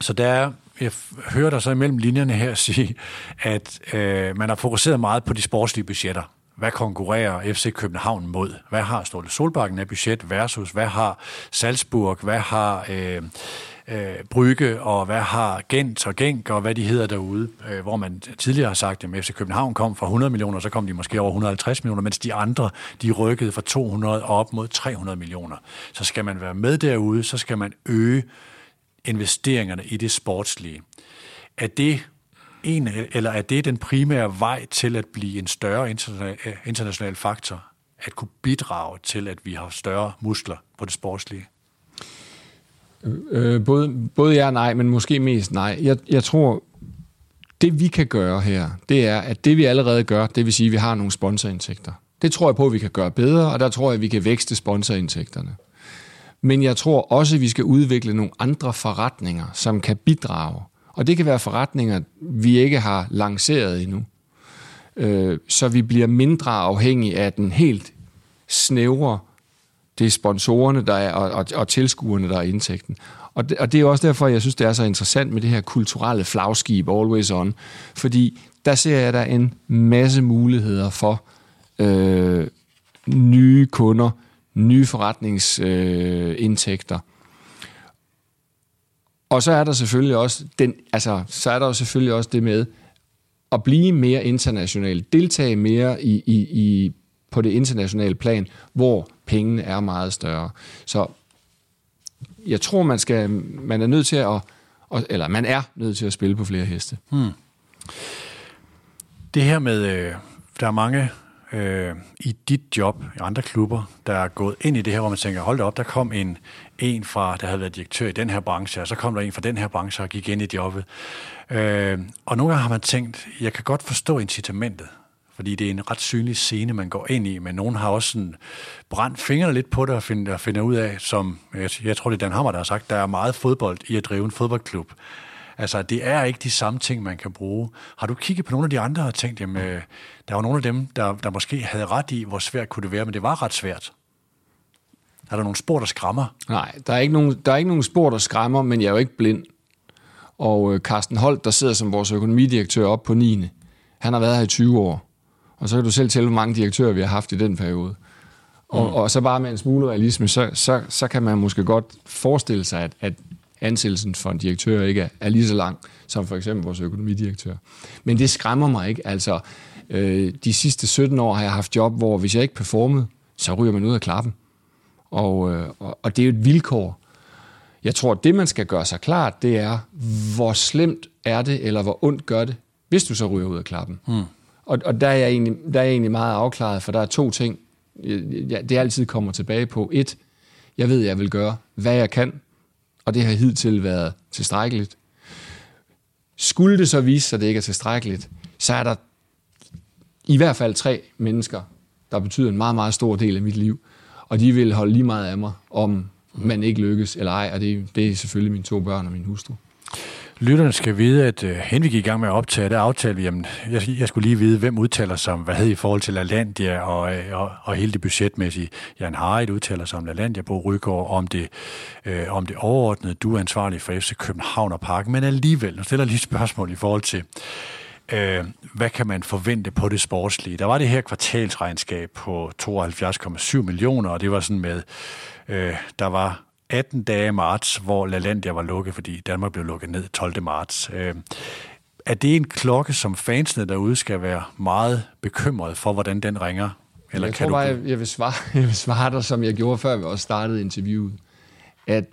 S2: Så der er, jeg hører dig så imellem linjerne her sige, at øh, man har fokuseret meget på de sportslige budgetter. Hvad konkurrerer FC København mod? Hvad har Ståle Solbakken af budget versus hvad har Salzburg? Hvad har øh, øh, Brygge, og hvad har Gent og Genk, og hvad de hedder derude, øh, hvor man tidligere har sagt, at FC København kom fra 100 millioner, så kom de måske over 150 millioner, mens de andre, de rykkede fra 200 og op mod 300 millioner. Så skal man være med derude, så skal man øge investeringerne i det sportslige. Er det en, eller er det den primære vej til at blive en større international faktor, at kunne bidrage til, at vi har større muskler på det sportslige?
S3: Øh, både, både ja og nej, men måske mest nej. Jeg, jeg tror, det vi kan gøre her, det er, at det vi allerede gør, det vil sige, at vi har nogle sponsorindtægter. Det tror jeg på, at vi kan gøre bedre, og der tror jeg, at vi kan vækste sponsorindtægterne. Men jeg tror også, at vi skal udvikle nogle andre forretninger, som kan bidrage. Og det kan være forretninger, vi ikke har lanceret endnu. Øh, så vi bliver mindre afhængige af den helt snævre, det er sponsorerne der er, og, og, og tilskuerne, der er indtægten. Og det, og det er også derfor, jeg synes, det er så interessant med det her kulturelle flagskib, Always On. Fordi der ser jeg der en masse muligheder for øh, nye kunder, nye forretningsindtægter. Øh, og så er der selvfølgelig også den, altså, så er der selvfølgelig også det med at blive mere international, deltage mere i, i, i, på det internationale plan, hvor pengene er meget større. Så jeg tror, man, skal, man er nødt til at, eller man er nødt til at spille på flere heste. Hmm.
S2: Det her med, øh, der er mange øh, i dit job, i andre klubber, der er gået ind i det her, hvor man tænker, hold da op, der kom en, en fra, der havde været direktør i den her branche, og så kom der en fra den her branche og gik ind i jobbet. Øh, og nogle gange har man tænkt, jeg kan godt forstå incitamentet, fordi det er en ret synlig scene, man går ind i, men nogen har også sådan brændt fingrene lidt på det og finder, finder ud af, som jeg, jeg tror, det er Dan Hammer, der har sagt, der er meget fodbold i at drive en fodboldklub. Altså, det er ikke de samme ting, man kan bruge. Har du kigget på nogle af de andre og tænkt, jamen, øh, der var nogle af dem, der, der måske havde ret i, hvor svært kunne det være, men det var ret svært. Er der nogle spor, der skræmmer?
S3: Nej, der er ikke nogen, der er ikke nogen spor, der skræmmer, men jeg er jo ikke blind. Og øh, Carsten Holt, der sidder som vores økonomidirektør op på 9. Han har været her i 20 år. Og så kan du selv tælle, hvor mange direktører vi har haft i den periode. Og, mm. og så bare med en smule realisme, så, så, så kan man måske godt forestille sig, at, at ansættelsen for en direktør ikke er, er lige så lang som for eksempel vores økonomidirektør. Men det skræmmer mig ikke. Altså, øh, de sidste 17 år har jeg haft job, hvor hvis jeg ikke performede, så ryger man ud af klappen. Og, øh, og, og det er jo et vilkår. Jeg tror, det, man skal gøre sig klart, det er, hvor slemt er det, eller hvor ondt gør det, hvis du så ryger ud af klappen. Hmm. Og, og der, er jeg egentlig, der er jeg egentlig meget afklaret, for der er to ting, jeg, det altid kommer tilbage på. Et, jeg ved, jeg vil gøre, hvad jeg kan, og det har hidtil været tilstrækkeligt. Skulle det så vise sig, at det ikke er tilstrækkeligt, så er der i hvert fald tre mennesker, der betyder en meget, meget stor del af mit liv, og de vil holde lige meget af mig, om man ikke lykkes eller ej, og det, det er selvfølgelig mine to børn og min hustru.
S2: Lytterne skal vide, at øh, uh, hen vi gik i gang med at optage, der aftalte vi, jamen, jeg, jeg skulle lige vide, hvem udtaler sig om, hvad hed i forhold til LaLandia og, øh, og, og hele det budgetmæssige. Jan Harit udtaler sig om LaLandia, på Rygaard, om det, øh, om det overordnede. Du er ansvarlig for FC København og Parken, men alligevel, nu stiller jeg lige et spørgsmål i forhold til, øh, hvad kan man forvente på det sportslige? Der var det her kvartalsregnskab på 72,7 millioner, og det var sådan med, øh, der var 18 dage marts, hvor LaLandia var lukket, fordi Danmark blev lukket ned 12. marts. Øh, er det en klokke, som fansene derude skal være meget bekymret for, hvordan den ringer?
S3: Eller jeg kan tror bare, du... jeg, jeg, vil svare, *laughs* jeg vil svare dig, som jeg gjorde, før vi også startede interviewet, at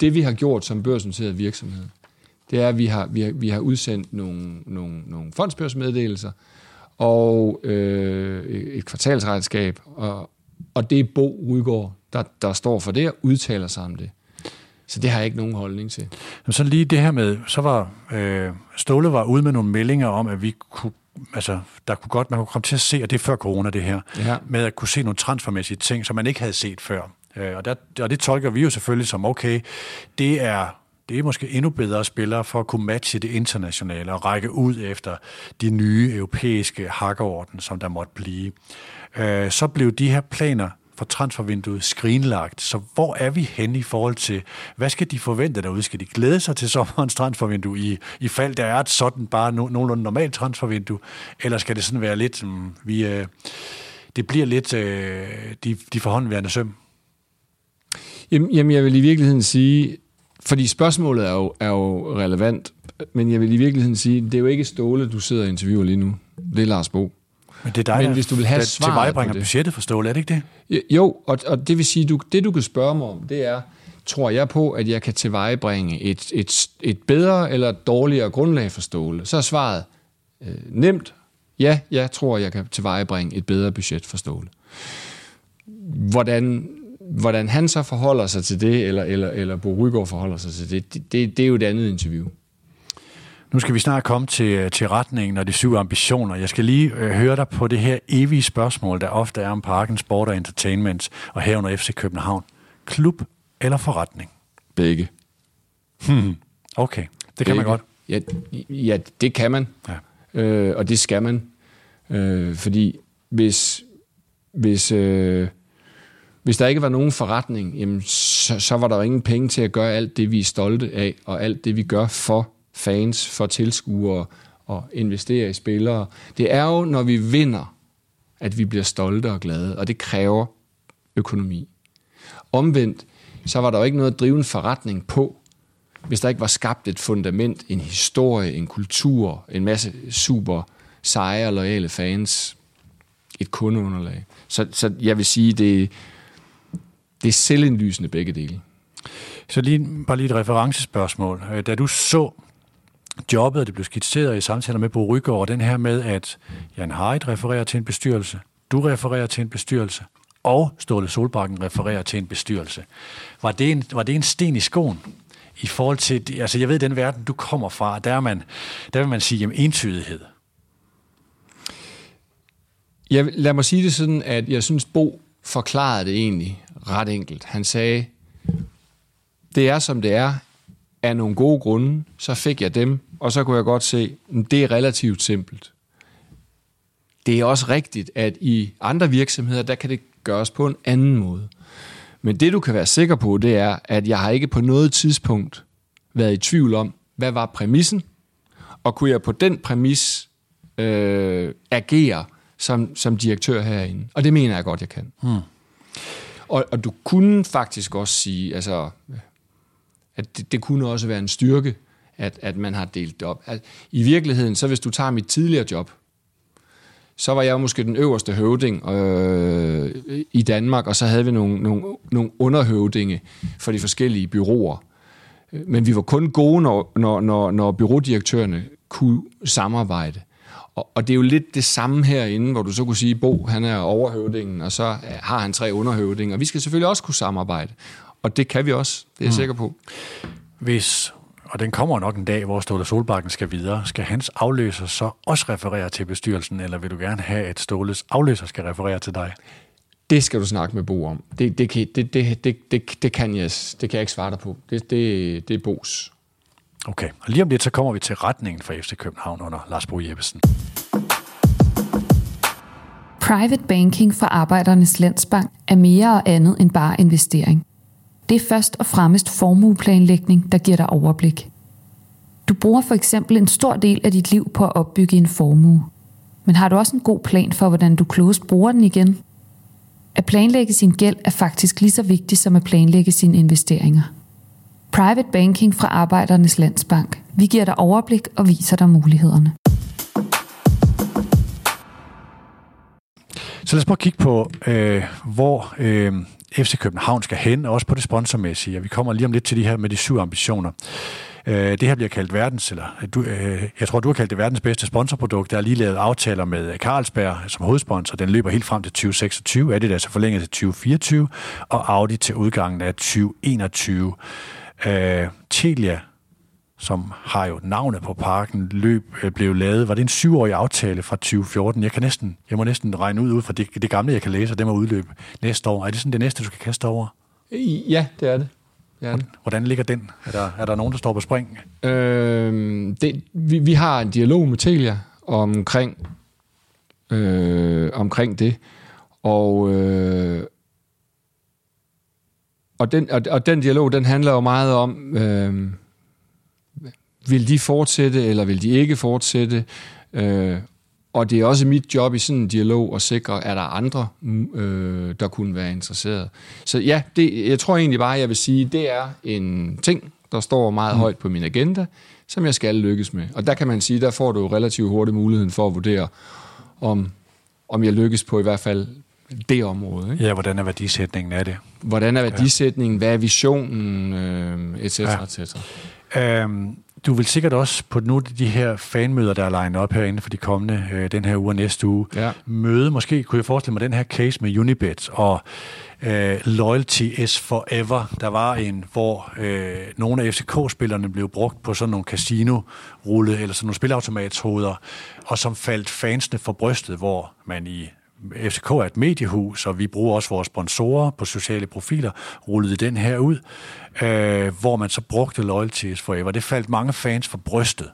S3: det, vi har gjort som børsnoteret virksomhed, det er, at vi har, vi har, vi har udsendt nogle, nogle, nogle fondsbørsmeddelelser og øh, et kvartalsregnskab, og, og det er Bo Rydgaard, der, der står for det og udtaler sig om det. Så det har jeg ikke nogen holdning til.
S2: Men så lige det her med, så var øh, Ståle var ude med nogle meldinger om, at vi kunne altså, der kunne godt, man kunne komme til at se, og det er før corona det her, ja. med at kunne se nogle transfermæssige ting, som man ikke havde set før. Øh, og, der, og det tolker vi jo selvfølgelig som, okay, det er det er måske endnu bedre spillere for at kunne matche det internationale og række ud efter de nye europæiske hakkerorden, som der måtte blive. Øh, så blev de her planer for transfervinduet skrinlagt. Så hvor er vi henne i forhold til, hvad skal de forvente derude? Skal de glæde sig til sommerens transfervindue i, i fald der er et sådan bare no, nogenlunde normalt transfervindue? Eller skal det sådan være lidt, mm, vi, øh, det bliver lidt øh, de, de forhåndværende søm?
S3: Jamen, jamen, jeg vil i virkeligheden sige, fordi spørgsmålet er jo, er jo relevant, men jeg vil i virkeligheden sige, det er jo ikke Ståle, du sidder og interviewer lige nu. Det er Lars Bo.
S2: Men det er dig, Men hvis du vil have svar tilvejebringer det. budgettet for Ståle, er det ikke
S3: det? Jo, og, og det vil sige, du, det du kan spørge mig om, det er, tror jeg på, at jeg kan tilvejebringe et, et, et bedre eller dårligere grundlag for Ståle? Så er svaret øh, nemt. Ja, jeg tror, jeg kan tilvejebringe et bedre budget for Ståle. Hvordan, hvordan han så forholder sig til det, eller, eller, eller Bo Rygaard forholder sig til det, det, det, det er jo et andet interview.
S2: Nu skal vi snart komme til, til retningen og de syv ambitioner. Jeg skal lige øh, høre dig på det her evige spørgsmål, der ofte er om parken, sport og entertainment, og herunder FC København. Klub eller forretning?
S3: Begge.
S2: Hmm. Okay, det Begge. kan man godt.
S3: Ja, ja det kan man. Ja. Øh, og det skal man. Øh, fordi hvis, hvis, øh, hvis der ikke var nogen forretning, jamen, så, så var der jo ingen penge til at gøre alt det, vi er stolte af, og alt det, vi gør for fans, for tilskuere og investere i spillere. Det er jo, når vi vinder, at vi bliver stolte og glade, og det kræver økonomi. Omvendt, så var der jo ikke noget at drive en forretning på, hvis der ikke var skabt et fundament, en historie, en kultur, en masse super seje og loyale fans, et kundeunderlag. Så, så jeg vil sige, det, det er selvindlysende begge dele.
S2: Så lige, bare lige et referencespørgsmål. Da du så jobbet, og det blev skitseret i samtaler med Bo Rygaard, og den her med, at Jan Harit refererer til en bestyrelse, du refererer til en bestyrelse, og Ståle Solbakken refererer til en bestyrelse. Var det en, var det en sten i skoen? I forhold til, altså jeg ved, den verden, du kommer fra, der, er man, der vil man sige, jamen entydighed.
S3: Jeg, lad mig sige det sådan, at jeg synes, Bo forklarede det egentlig ret enkelt. Han sagde, det er som det er, af nogle gode grunde, så fik jeg dem, og så kunne jeg godt se, at det er relativt simpelt. Det er også rigtigt, at i andre virksomheder, der kan det gøres på en anden måde. Men det du kan være sikker på, det er, at jeg har ikke på noget tidspunkt været i tvivl om, hvad var præmissen, og kunne jeg på den præmis øh, agere som, som direktør herinde. Og det mener jeg godt, jeg kan. Hmm. Og, og du kunne faktisk også sige, altså, at det, det kunne også være en styrke, at, at man har delt det op. At I virkeligheden, så hvis du tager mit tidligere job, så var jeg måske den øverste høvding øh, i Danmark, og så havde vi nogle, nogle, nogle underhøvdinge for de forskellige byråer. Men vi var kun gode, når, når, når, når byrådirektørerne kunne samarbejde. Og, og det er jo lidt det samme herinde, hvor du så kunne sige, Bo, han er overhøvdingen, og så har han tre underhøvdinger. Vi skal selvfølgelig også kunne samarbejde. Og det kan vi også, det er jeg mm. sikker på.
S2: Hvis, og den kommer nok en dag, hvor Ståle Solbakken skal videre, skal hans afløser så også referere til bestyrelsen, eller vil du gerne have, at Ståles afløser skal referere til dig?
S3: Det skal du snakke med Bo om. Det, det, kan, det, det, det, det, det, kan, jeg, det kan jeg ikke svare dig på. Det, det, det er Bos.
S2: Okay, og lige om lidt, så kommer vi til retningen for FC København under Lars Bo Jeppesen.
S4: Private banking fra Arbejdernes Landsbank er mere og andet end bare investering. Det er først og fremmest formueplanlægning, der giver dig overblik. Du bruger for eksempel en stor del af dit liv på at opbygge en formue. Men har du også en god plan for, hvordan du klogest bruger den igen? At planlægge sin gæld er faktisk lige så vigtigt som at planlægge sine investeringer. Private Banking fra Arbejdernes Landsbank. Vi giver dig overblik og viser dig mulighederne.
S2: Så lad os prøve at kigge på, øh, hvor øh, FC København skal hen, og også på det sponsormæssige. Vi kommer lige om lidt til de her med de syv ambitioner. Øh, det her bliver kaldt verdens, eller øh, du, øh, jeg tror, du har kaldt det verdens bedste sponsorprodukt. Der er lige lavet aftaler med øh, Carlsberg som hovedsponsor. Den løber helt frem til 2026, er det altså forlænget til 2024, og Audi til udgangen af 2021. Øh, Telia som har jo navnet på parken, løb øh, blev lavet. Var det en syvårig aftale fra 2014? Jeg, kan næsten, jeg må næsten regne ud, ud fra det, det gamle, jeg kan læse, og det må udløbe næste år. Er det sådan det næste, du skal kaste over?
S3: Ja, det er det.
S2: Ja. Hvordan ligger den? Er der, er der nogen, der står på spring?
S3: Øh, det, vi, vi har en dialog med Telia omkring, øh, omkring det, og, øh, og, den, og, og den dialog, den handler jo meget om... Øh, vil de fortsætte, eller vil de ikke fortsætte? Øh, og det er også mit job i sådan en dialog at sikre, at der er andre, øh, der kunne være interesseret. Så ja, det, jeg tror egentlig bare, jeg vil sige, det er en ting, der står meget mm. højt på min agenda, som jeg skal lykkes med. Og der kan man sige, der får du relativt hurtigt muligheden for at vurdere, om, om jeg lykkes på i hvert fald det område. Ikke?
S2: Ja, hvordan er værdisætningen af det?
S3: Hvordan er værdisætningen? Hvad er visionen? Øh, et cetera, ja. et cetera.
S2: Øhm, du vil sikkert også på nu de her fanmøder, der er legnet op herinde for de kommende, øh, den her uge og næste uge, ja. møde, måske kunne jeg forestille mig den her case med Unibet og øh, Loyalty is Forever. Der var en, hvor øh, nogle af FCK-spillerne blev brugt på sådan nogle casino-rulle, eller sådan nogle spilautomatshoveder, og som faldt fansene for brystet, hvor man i FCK er et mediehus, og vi bruger også vores sponsorer på sociale profiler, rullede den her ud, øh, hvor man så brugte Loyalties Forever. Det faldt mange fans for brystet,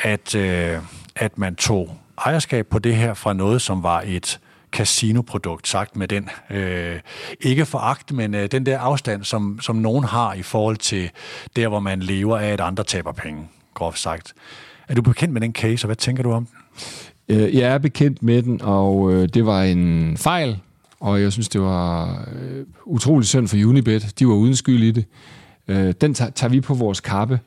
S2: at, øh, at man tog ejerskab på det her fra noget, som var et casinoprodukt, sagt med den, øh, ikke foragt, men øh, den der afstand, som, som nogen har i forhold til der, hvor man lever af, at andre taber penge, groft sagt. Er du bekendt med den case, og hvad tænker du om den?
S3: Øh, jeg er bekendt med den, og øh, det var en fejl, og jeg synes, det var øh, utrolig synd for Unibet. De var uden skyld i det. Den tager vi på vores kappe.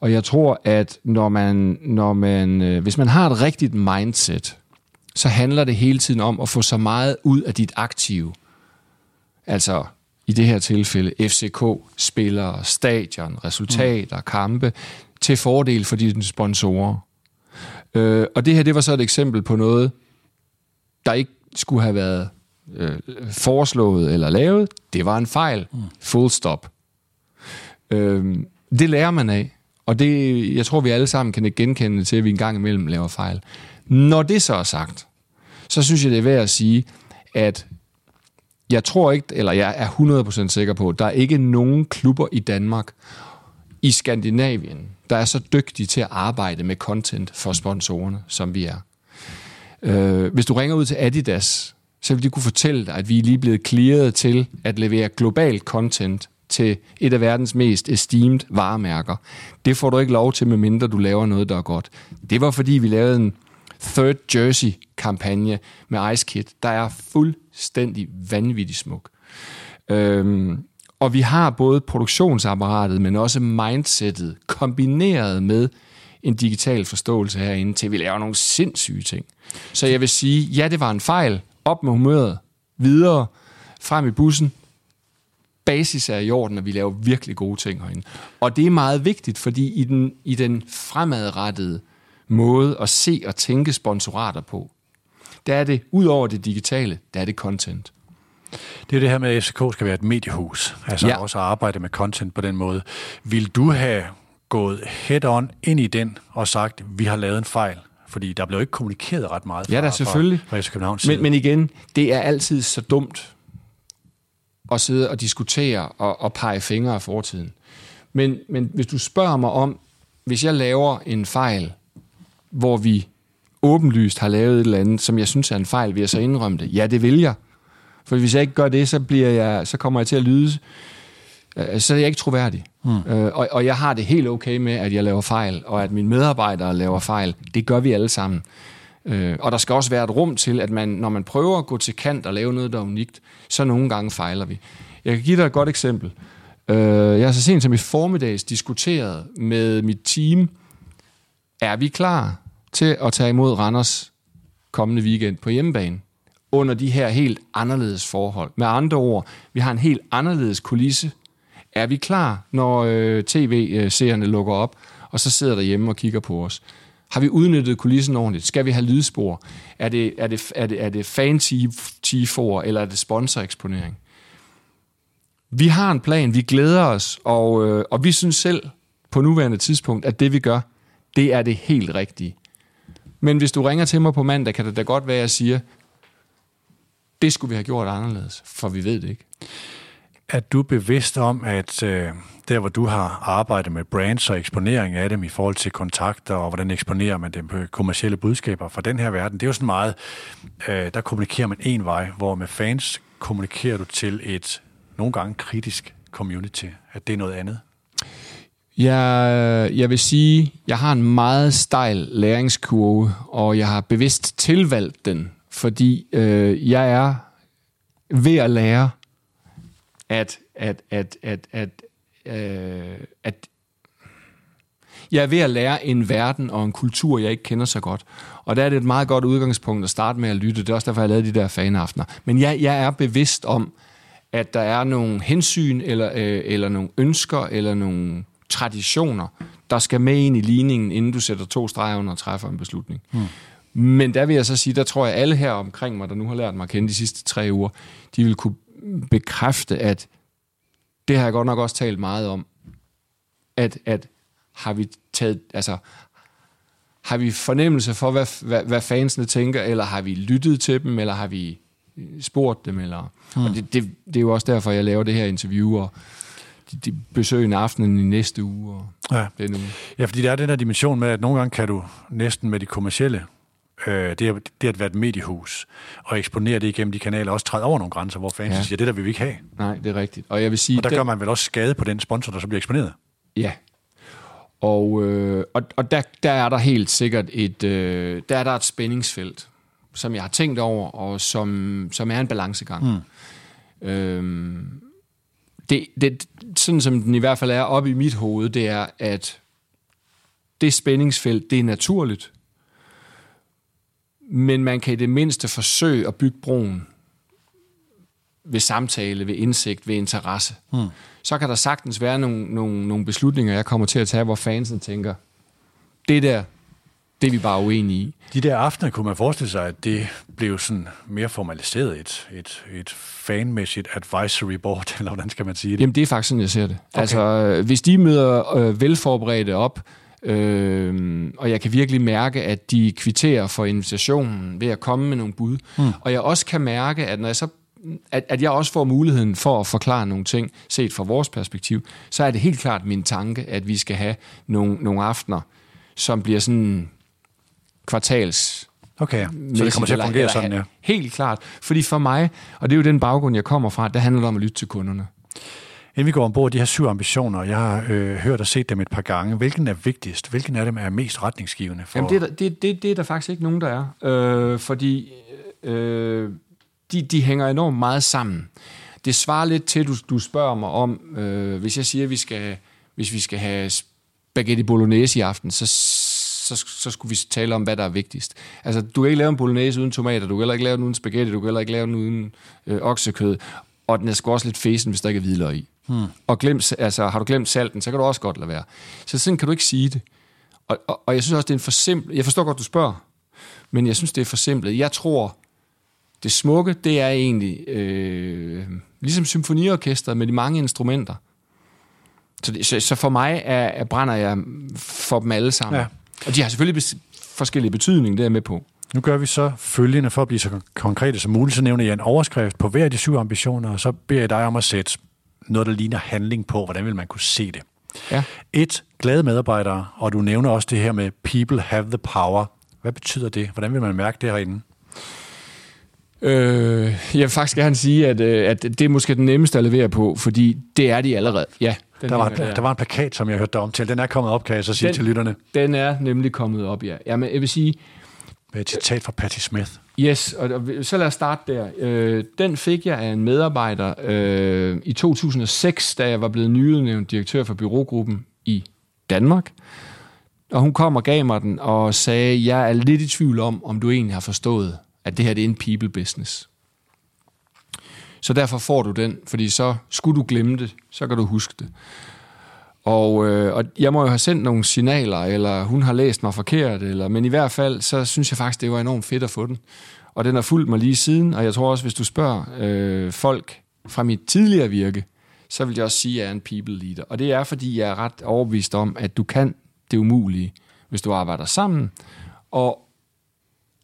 S3: Og jeg tror, at når man, når man, hvis man har et rigtigt mindset, så handler det hele tiden om at få så meget ud af dit aktive. Altså i det her tilfælde FCK, spillere, stadion, resultater, mm. kampe. til fordel for dine sponsorer. Øh, og det her, det var så et eksempel på noget, der ikke skulle have været øh, foreslået eller lavet. Det var en fejl. Mm. Full stop. Øh, det lærer man af. Og det, jeg tror, vi alle sammen kan genkende til, at vi en gang imellem laver fejl. Når det så er sagt, så synes jeg, det er værd at sige, at jeg tror ikke, eller jeg er 100% sikker på, at der er ikke nogen klubber i Danmark, i Skandinavien, der er så dygtige til at arbejde med content for sponsorerne, som vi er. Øh, hvis du ringer ud til Adidas, så vil de kunne fortælle dig, at vi er lige blevet clearet til at levere global content til et af verdens mest esteemed varemærker. Det får du ikke lov til, medmindre du laver noget, der er godt. Det var fordi, vi lavede en Third Jersey-kampagne med Ice Kid, der er fuldstændig vanvittig smuk. Øhm, og vi har både produktionsapparatet, men også mindsetet kombineret med en digital forståelse herinde, til vi laver nogle sindssyge ting. Så jeg vil sige, ja, det var en fejl. Op med humøret. Videre. Frem i bussen. Basis er i orden, og vi laver virkelig gode ting herinde. Og det er meget vigtigt, fordi i den, i den fremadrettede måde at se og tænke sponsorater på, der er det, ud over det digitale, der er det content.
S2: Det er det her med, at FCK skal være et mediehus, altså ja. også arbejde med content på den måde. Vil du have gået head-on ind i den og sagt, vi har lavet en fejl? Fordi der blev ikke kommunikeret ret meget
S3: fra, ja, da, selvfølgelig.
S2: fra, fra Københavns
S3: men, men igen, det er altid så dumt at sidde og diskutere og, og pege fingre af fortiden. Men, men hvis du spørger mig om, hvis jeg laver en fejl, hvor vi åbenlyst har lavet et eller andet, som jeg synes er en fejl, vil jeg så indrømme det? Ja, det vil jeg. For hvis jeg ikke gør det, så, bliver jeg, så kommer jeg til at lyde, øh, så er jeg ikke troværdig. Mm. Øh, og, og jeg har det helt okay med, at jeg laver fejl, og at mine medarbejdere laver fejl. Det gør vi alle sammen. Øh, og der skal også være et rum til, at man, når man prøver at gå til kant og lave noget, der er unikt, så nogle gange fejler vi. Jeg kan give dig et godt eksempel. Øh, jeg har så sent som i formiddags diskuteret med mit team, er vi klar til at tage imod Randers kommende weekend på hjemmebane? Under de her helt anderledes forhold. Med andre ord, vi har en helt anderledes kulisse. Er vi klar, når øh, tv-seerne lukker op, og så sidder der hjemme og kigger på os? Har vi udnyttet kulissen ordentligt? Skal vi have lydspor? Er det, er det, er det, er det fan-tifor, eller er det sponsoreksponering? Vi har en plan, vi glæder os, og, øh, og vi synes selv på nuværende tidspunkt, at det vi gør, det er det helt rigtige. Men hvis du ringer til mig på mandag, kan det da godt være, at jeg siger, det skulle vi have gjort anderledes, for vi ved det ikke.
S2: Er du bevidst om, at øh, der hvor du har arbejdet med brands og eksponering af dem i forhold til kontakter, og hvordan eksponerer man dem på kommersielle budskaber fra den her verden, det er jo sådan meget, øh, der kommunikerer man en vej, hvor med fans kommunikerer du til et nogle gange kritisk community, at det er noget andet?
S3: Jeg, jeg vil sige, jeg har en meget stejl læringskurve, og jeg har bevidst tilvalgt den fordi øh, jeg er ved at lære, at, at, at, at, at, øh, at jeg er ved at lære en verden og en kultur, jeg ikke kender så godt. Og der er det et meget godt udgangspunkt at starte med at lytte. Det er også derfor, jeg har lavet de der fanaftener. Men jeg, jeg er bevidst om, at der er nogle hensyn, eller, øh, eller nogle ønsker, eller nogle traditioner, der skal med ind i ligningen, inden du sætter to streger under og træffer en beslutning. Hmm. Men der vil jeg så sige, der tror jeg alle her omkring mig, der nu har lært mig at kende de sidste tre uger, de vil kunne bekræfte, at det har jeg godt nok også talt meget om, at, at har vi taget, altså, har vi fornemmelse for, hvad, hvad, hvad fansene tænker, eller har vi lyttet til dem, eller har vi spurgt dem, eller... Hmm. Og det, det, det er jo også derfor, jeg laver det her interview, og de, de besøgende aftenen i næste uge. Og
S2: ja.
S3: Den uge.
S2: ja, fordi der er den der dimension med, at nogle gange kan du næsten med de kommercielle øh, det, det at være et mediehus, og eksponere det igennem de kanaler, også træde over nogle grænser, hvor fans ja. siger, det der vil vi ikke have.
S3: Nej, det er rigtigt. Og, jeg vil sige,
S2: og der den... gør man vel også skade på den sponsor, der så bliver eksponeret.
S3: Ja. Og, øh, og, og der, der er der helt sikkert et, øh, der er der et spændingsfelt, som jeg har tænkt over, og som, som er en balancegang. Mm. Øhm, det, det, sådan som den i hvert fald er oppe i mit hoved, det er, at det spændingsfelt, det er naturligt men man kan i det mindste forsøge at bygge broen ved samtale, ved indsigt, ved interesse. Hmm. Så kan der sagtens være nogle, nogle, nogle beslutninger, jeg kommer til at tage, hvor fansen tænker, det der, det er vi bare uenige i.
S2: De der aftener kunne man forestille sig, at det blev sådan mere formaliseret, et, et, et fanmæssigt advisory board, *laughs* eller hvordan skal man sige det?
S3: Jamen, det er faktisk sådan, jeg ser det. Okay. Altså, øh, hvis de møder øh, velforberedte op, øh, og jeg kan virkelig mærke, at de kvitterer for invitationen ved at komme med nogle bud, hmm. og jeg også kan mærke, at når jeg så at, at jeg også får muligheden for at forklare nogle ting, set fra vores perspektiv, så er det helt klart min tanke, at vi skal have nogle, nogle aftener, som bliver sådan kvartals
S2: Okay, så det kommer til at fungere eller, sådan, ja.
S3: Helt klart. Fordi for mig, og det er jo den baggrund, jeg kommer fra, der handler det om at lytte til kunderne.
S2: Inden vi går ombord de her syv ambitioner, jeg har øh, hørt og set dem et par gange. Hvilken er vigtigst? Hvilken af dem er mest retningsgivende? For...
S3: Jamen, det, er der, det, det, det er der faktisk ikke nogen, der er. Øh, fordi øh, de, de hænger enormt meget sammen. Det svarer lidt til, du, du spørger mig om, øh, hvis jeg siger, at vi skal, hvis vi skal have spaghetti bolognese i aften, så så, så skulle vi tale om, hvad der er vigtigst. Altså, du kan ikke lave en bolognese uden tomater, du kan heller ikke lave den uden spaghetti, du kan heller ikke lave den uden øh, oksekød, og den er sgu også lidt fesen, hvis der ikke er hvidløg i. Hmm. Og glem, altså, har du glemt salten, så kan du også godt lade være. Så sådan kan du ikke sige det. Og, og, og jeg synes også, det er en for simpel... Jeg forstår godt, du spørger, men jeg synes, det er for simpelt. Jeg tror, det smukke, det er egentlig øh, ligesom symfoniorkester med de mange instrumenter. Så, det, så, så for mig er, er, brænder jeg for dem alle sammen. Ja. Og de har selvfølgelig forskellige betydning, det er med på.
S2: Nu gør vi så følgende, for at blive så konkrete som muligt, så nævner jeg en overskrift på hver af de syv ambitioner, og så beder jeg dig om at sætte noget, der ligner handling på, hvordan vil man kunne se det. Ja. Et, glade medarbejdere, og du nævner også det her med people have the power. Hvad betyder det? Hvordan vil man mærke det herinde?
S3: Øh, jeg vil faktisk gerne sige, at, øh, at det er måske den nemmeste at levere på, fordi det er de allerede. Ja,
S2: der, var, der, der var en plakat, som jeg hørte dig om til. Den er kommet op, kan jeg så sige
S3: den,
S2: til lytterne.
S3: Den er nemlig kommet op, ja. Jamen, jeg vil sige...
S2: Med et citat fra Patti Smith.
S3: Yes, og, og så lad os starte der. Øh, den fik jeg af en medarbejder øh, i 2006, da jeg var blevet nyudnævnt direktør for byrågruppen i Danmark. Og hun kom og gav mig den og sagde, jeg er lidt i tvivl om, om du egentlig har forstået, at det her det er en people business. Så derfor får du den, fordi så skulle du glemme det, så kan du huske det. Og, øh, og jeg må jo have sendt nogle signaler, eller hun har læst mig forkert, eller, men i hvert fald, så synes jeg faktisk, det var enormt fedt at få den. Og den har fulgt mig lige siden, og jeg tror også, hvis du spørger øh, folk fra mit tidligere virke, så vil jeg også sige, at jeg er en people leader. Og det er, fordi jeg er ret overbevist om, at du kan det umulige, hvis du arbejder sammen. Og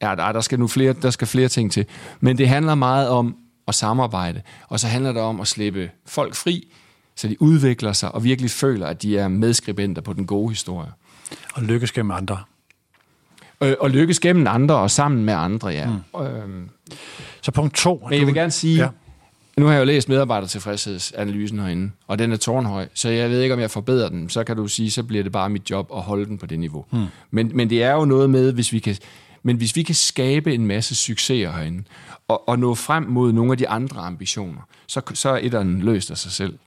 S3: ja, der, der skal nu flere, der skal flere ting til. Men det handler meget om at samarbejde. Og så handler det om at slippe folk fri, så de udvikler sig og virkelig føler, at de er medskribenter på den gode historie.
S2: Og lykkes gennem andre.
S3: Øh, og lykkes gennem andre og sammen med andre, ja. Mm.
S2: Øhm. Så punkt to.
S3: Men jeg vil gerne sige, ja. nu har jeg jo læst medarbejdertilfredshedsanalysen herinde, og den er tårnhøj, så jeg ved ikke, om jeg forbedrer den. Så kan du sige, så bliver det bare mit job at holde den på det niveau. Mm. Men, men det er jo noget med, hvis vi kan men hvis vi kan skabe en masse succeser herinde, og, og nå frem mod nogle af de andre ambitioner, så, så er etteren løst af sig selv.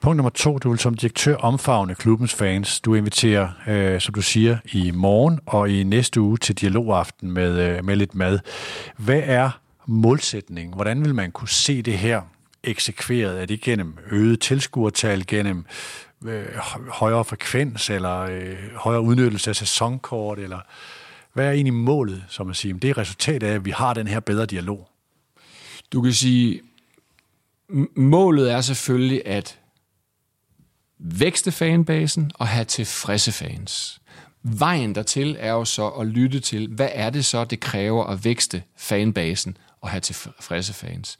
S2: Punkt nummer to, du vil som direktør omfavne klubbens fans. Du inviterer, øh, som du siger, i morgen og i næste uge til dialogaften med, øh, med lidt mad. Hvad er målsætningen? Hvordan vil man kunne se det her eksekveret? Er det gennem øget tilskuertal, gennem øh, højere frekvens, eller øh, højere udnyttelse af sæsonkort, eller hvad er egentlig målet, som at sige? Det er resultatet af, at vi har den her bedre dialog.
S3: Du kan sige, målet er selvfølgelig at vækste fanbasen og have tilfredse fans. Vejen dertil er jo så at lytte til, hvad er det så, det kræver at vækste fanbasen og have tilfredse fans.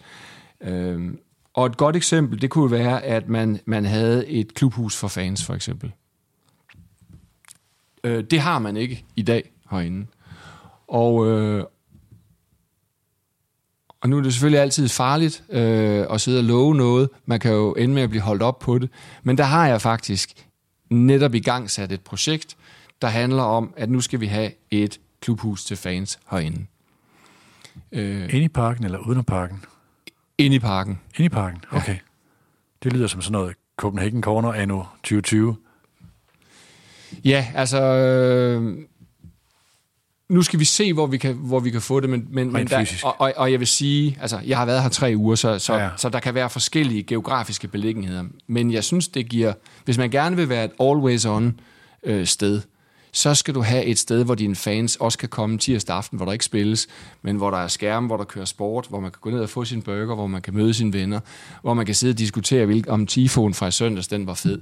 S3: Øhm, og et godt eksempel, det kunne være, at man, man havde et klubhus for fans, for eksempel. Øh, det har man ikke i dag herinde. Og, øh, og nu er det selvfølgelig altid farligt øh, at sidde og love noget. Man kan jo ende med at blive holdt op på det. Men der har jeg faktisk netop i gang sat et projekt, der handler om, at nu skal vi have et klubhus til fans herinde.
S2: Øh, Inde i parken eller uden parken?
S3: Inde i parken.
S2: Inde i parken, okay. Ja. Det lyder som sådan noget Copenhagen Corner anno 2020.
S3: Ja, altså... Øh, nu skal vi se, hvor vi kan, hvor vi kan få det, men, men, men der, og, og, og jeg vil sige, altså, jeg har været her tre uger, så, så,
S2: Ja.
S3: så der kan være forskellige geografiske beliggenheder, men jeg synes, det giver, hvis man gerne vil være et always-on øh, sted, så skal du have et sted, hvor dine fans også kan komme tirsdag aften, hvor der ikke spilles, men hvor der er skærme, hvor der kører sport, hvor man kan gå ned og få sin burger, hvor man kan møde sine venner, hvor man kan sidde og diskutere, om Tifon fra i søndags, den var fed,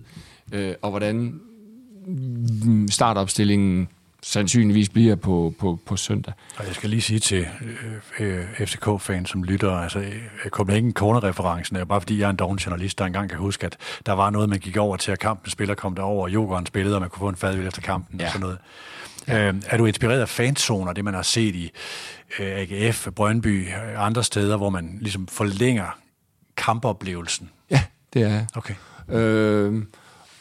S3: øh, og hvordan mm, startopstillingen sandsynligvis bliver på, på, på søndag.
S2: Og jeg skal lige sige til øh, øh, FCK-fans, som lytter, altså øh, Copenhagen Corner-referencen er bare fordi, jeg er en doven journalist, der engang kan huske, at der var noget, man gik over til, at kampen spiller kom derover, og Jokeren spillede, og man kunne få en fadøl efter kampen ja. og sådan noget. Ja. Øh, er du inspireret af fanzoner, det man har set i øh, AGF, Brøndby og andre steder, hvor man ligesom forlænger kampoplevelsen?
S3: Ja, det er jeg.
S2: Okay.
S3: Øh,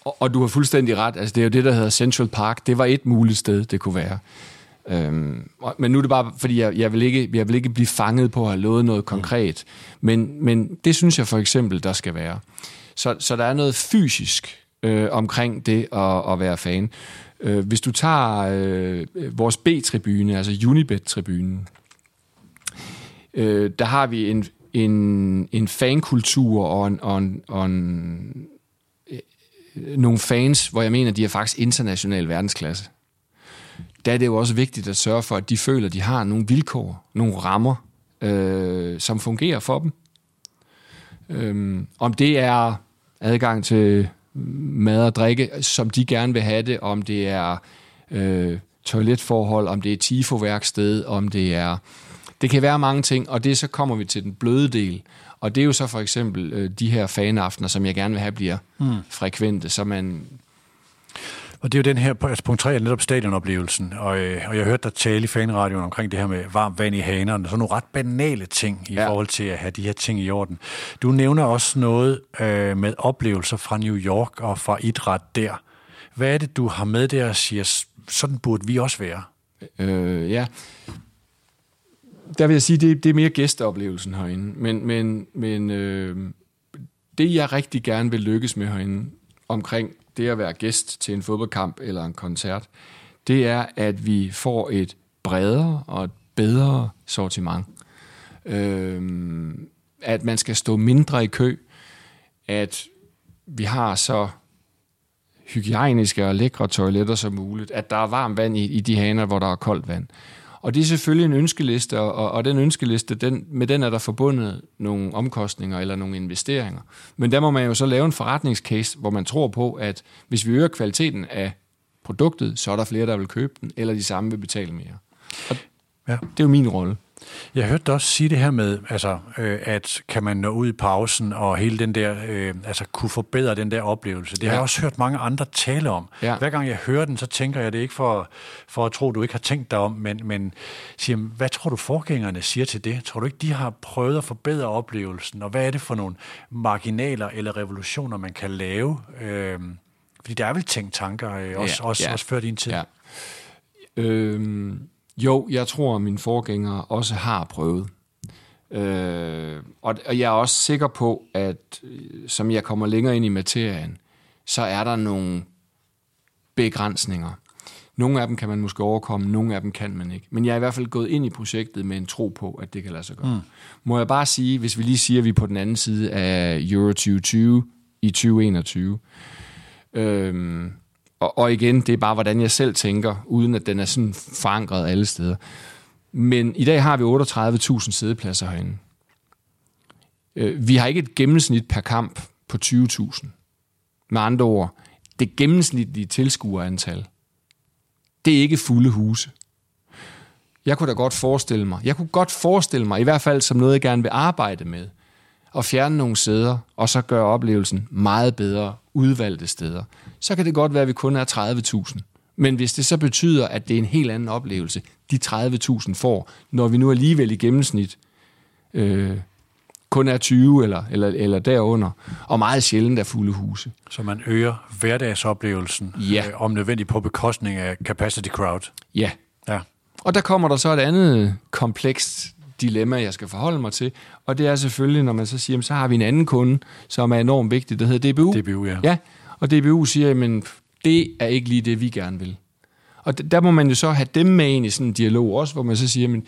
S3: og, og du har fuldstændig ret. Altså, det er jo det, der hedder Central Park. Det var et muligt sted, det kunne være. Øhm, og- men nu er det bare, fordi jeg, jeg, vil ikke, jeg vil ikke blive fanget på at have lovet noget konkret. Men, men det synes jeg for eksempel, der skal være. Så, så der er noget fysisk øh, omkring det at, at være fan. Øh, hvis du tager øh, vores B-tribune, altså Unibet-tribunen, øh, der har vi en, en, en fankultur og, en, og, en, og en, nogle fans, hvor jeg mener, de er faktisk international verdensklasse. Der er det jo også vigtigt at sørge for, at de føler, at de har nogle vilkår, nogle rammer, øh, som fungerer for dem. Øhm, om det er adgang til mad og drikke, som de gerne vil have det, om det er øh, toiletforhold, om det er tifo-værksted, om det er... Det kan være mange ting, og det så kommer vi til den bløde del. Og det er jo så for eksempel øh, de her fanaftener, som jeg gerne vil have bliver mm. frekvente, så man
S2: Og det er jo den her, altså punkt 3 er netop stadionoplevelsen, og, øh, og jeg hørte dig tale i fanradioen omkring det her med varmt vand i hanerne, sådan nogle ret banale ting i ja. Forhold til at have de her ting i orden. Du nævner også noget øh, med oplevelser fra New York og fra idræt der. Hvad er det, du har med der og siger, "S- sådan burde vi også være?
S3: Øh, ja. Der vil jeg sige, det, det er mere gæsteoplevelsen herinde. Men, men, men øh, det, jeg rigtig gerne vil lykkes med herinde, omkring det at være gæst til en fodboldkamp eller en koncert, det er, at vi får et bredere og et bedre sortiment. Øh, at man skal stå mindre i kø, at vi har så hygiejniske og lækre toiletter som muligt, at der er varmt vand i, i de haner, hvor der er koldt vand. Og det er selvfølgelig en ønskeliste, og, og den ønskeliste, den, med den er der forbundet nogle omkostninger eller nogle investeringer. Men der må man jo så lave en forretningscase, hvor man tror på, at hvis vi øger kvaliteten af produktet, så er der flere, der vil købe den, eller de samme vil betale mere. Og
S2: Ja.
S3: det er jo min rolle.
S2: Jeg hørte dig også sige det her med, altså, øh, at kan man nå ud i pausen og hele den der, øh, altså kunne forbedre den der oplevelse. Det ja. har jeg også hørt mange andre tale om.
S3: Ja.
S2: Hver gang jeg hører den, så tænker jeg det ikke for, for at tro, du ikke har tænkt dig om, men, men siger, hvad tror du forgængerne siger til det? Tror du ikke, de har prøvet at forbedre oplevelsen? Og hvad er det for nogle marginaler eller revolutioner, man kan lave? Øh, fordi der er vel tænkt tanker, øh, også, ja. Også,
S3: ja.
S2: også før din tid.
S3: Ja. Øhm, jo, jeg tror, at mine forgængere også har prøvet. Øh, og, og jeg er også sikker på, at øh, som jeg kommer længere ind i materien, så er der nogle begrænsninger. Nogle af dem kan man måske overkomme, nogle af dem kan man ikke. Men jeg er i hvert fald gået ind i projektet med en tro på, at det kan lade sig gøre. Mm. Må jeg bare sige, hvis vi lige siger, at vi er på den anden side af Euro 2020 i 2021, øhm, og, og igen, det er bare, hvordan jeg selv tænker, uden at den er sådan forankret alle steder. Men i dag har vi 38.000 sædepladser herinde. Øh, vi har ikke et gennemsnit per kamp på 20.000. Med andre ord, det gennemsnitlige tilskuerantal, det er ikke fulde huse. Jeg kunne da godt forestille mig, jeg kunne godt forestille mig, i hvert fald som noget, jeg gerne vil arbejde med, at fjerne nogle steder, og så gøre oplevelsen meget bedre udvalgte steder. Så kan det godt være, at vi kun er 30.000. Men hvis det så betyder, at det er en helt anden oplevelse, de 30.000 får, når vi nu alligevel i gennemsnit øh, kun er 20 eller, eller, eller derunder, og meget sjældent er fulde huse.
S2: Så man øger hverdagsoplevelsen,
S3: Ja.
S2: øh, om nødvendigt på bekostning af capacity crowd.
S3: Ja,
S2: Ja.
S3: Og der kommer der så et andet komplekst dilemma, jeg skal forholde mig til, og det er selvfølgelig, når man så siger, jamen, så har vi en anden kunde, som er enormt vigtig, der hedder DBU.
S2: DBU, ja.
S3: Ja, og DBU siger, men det er ikke lige det, vi gerne vil. Og der må man jo så have dem med ind i sådan en dialog også, hvor man så siger, men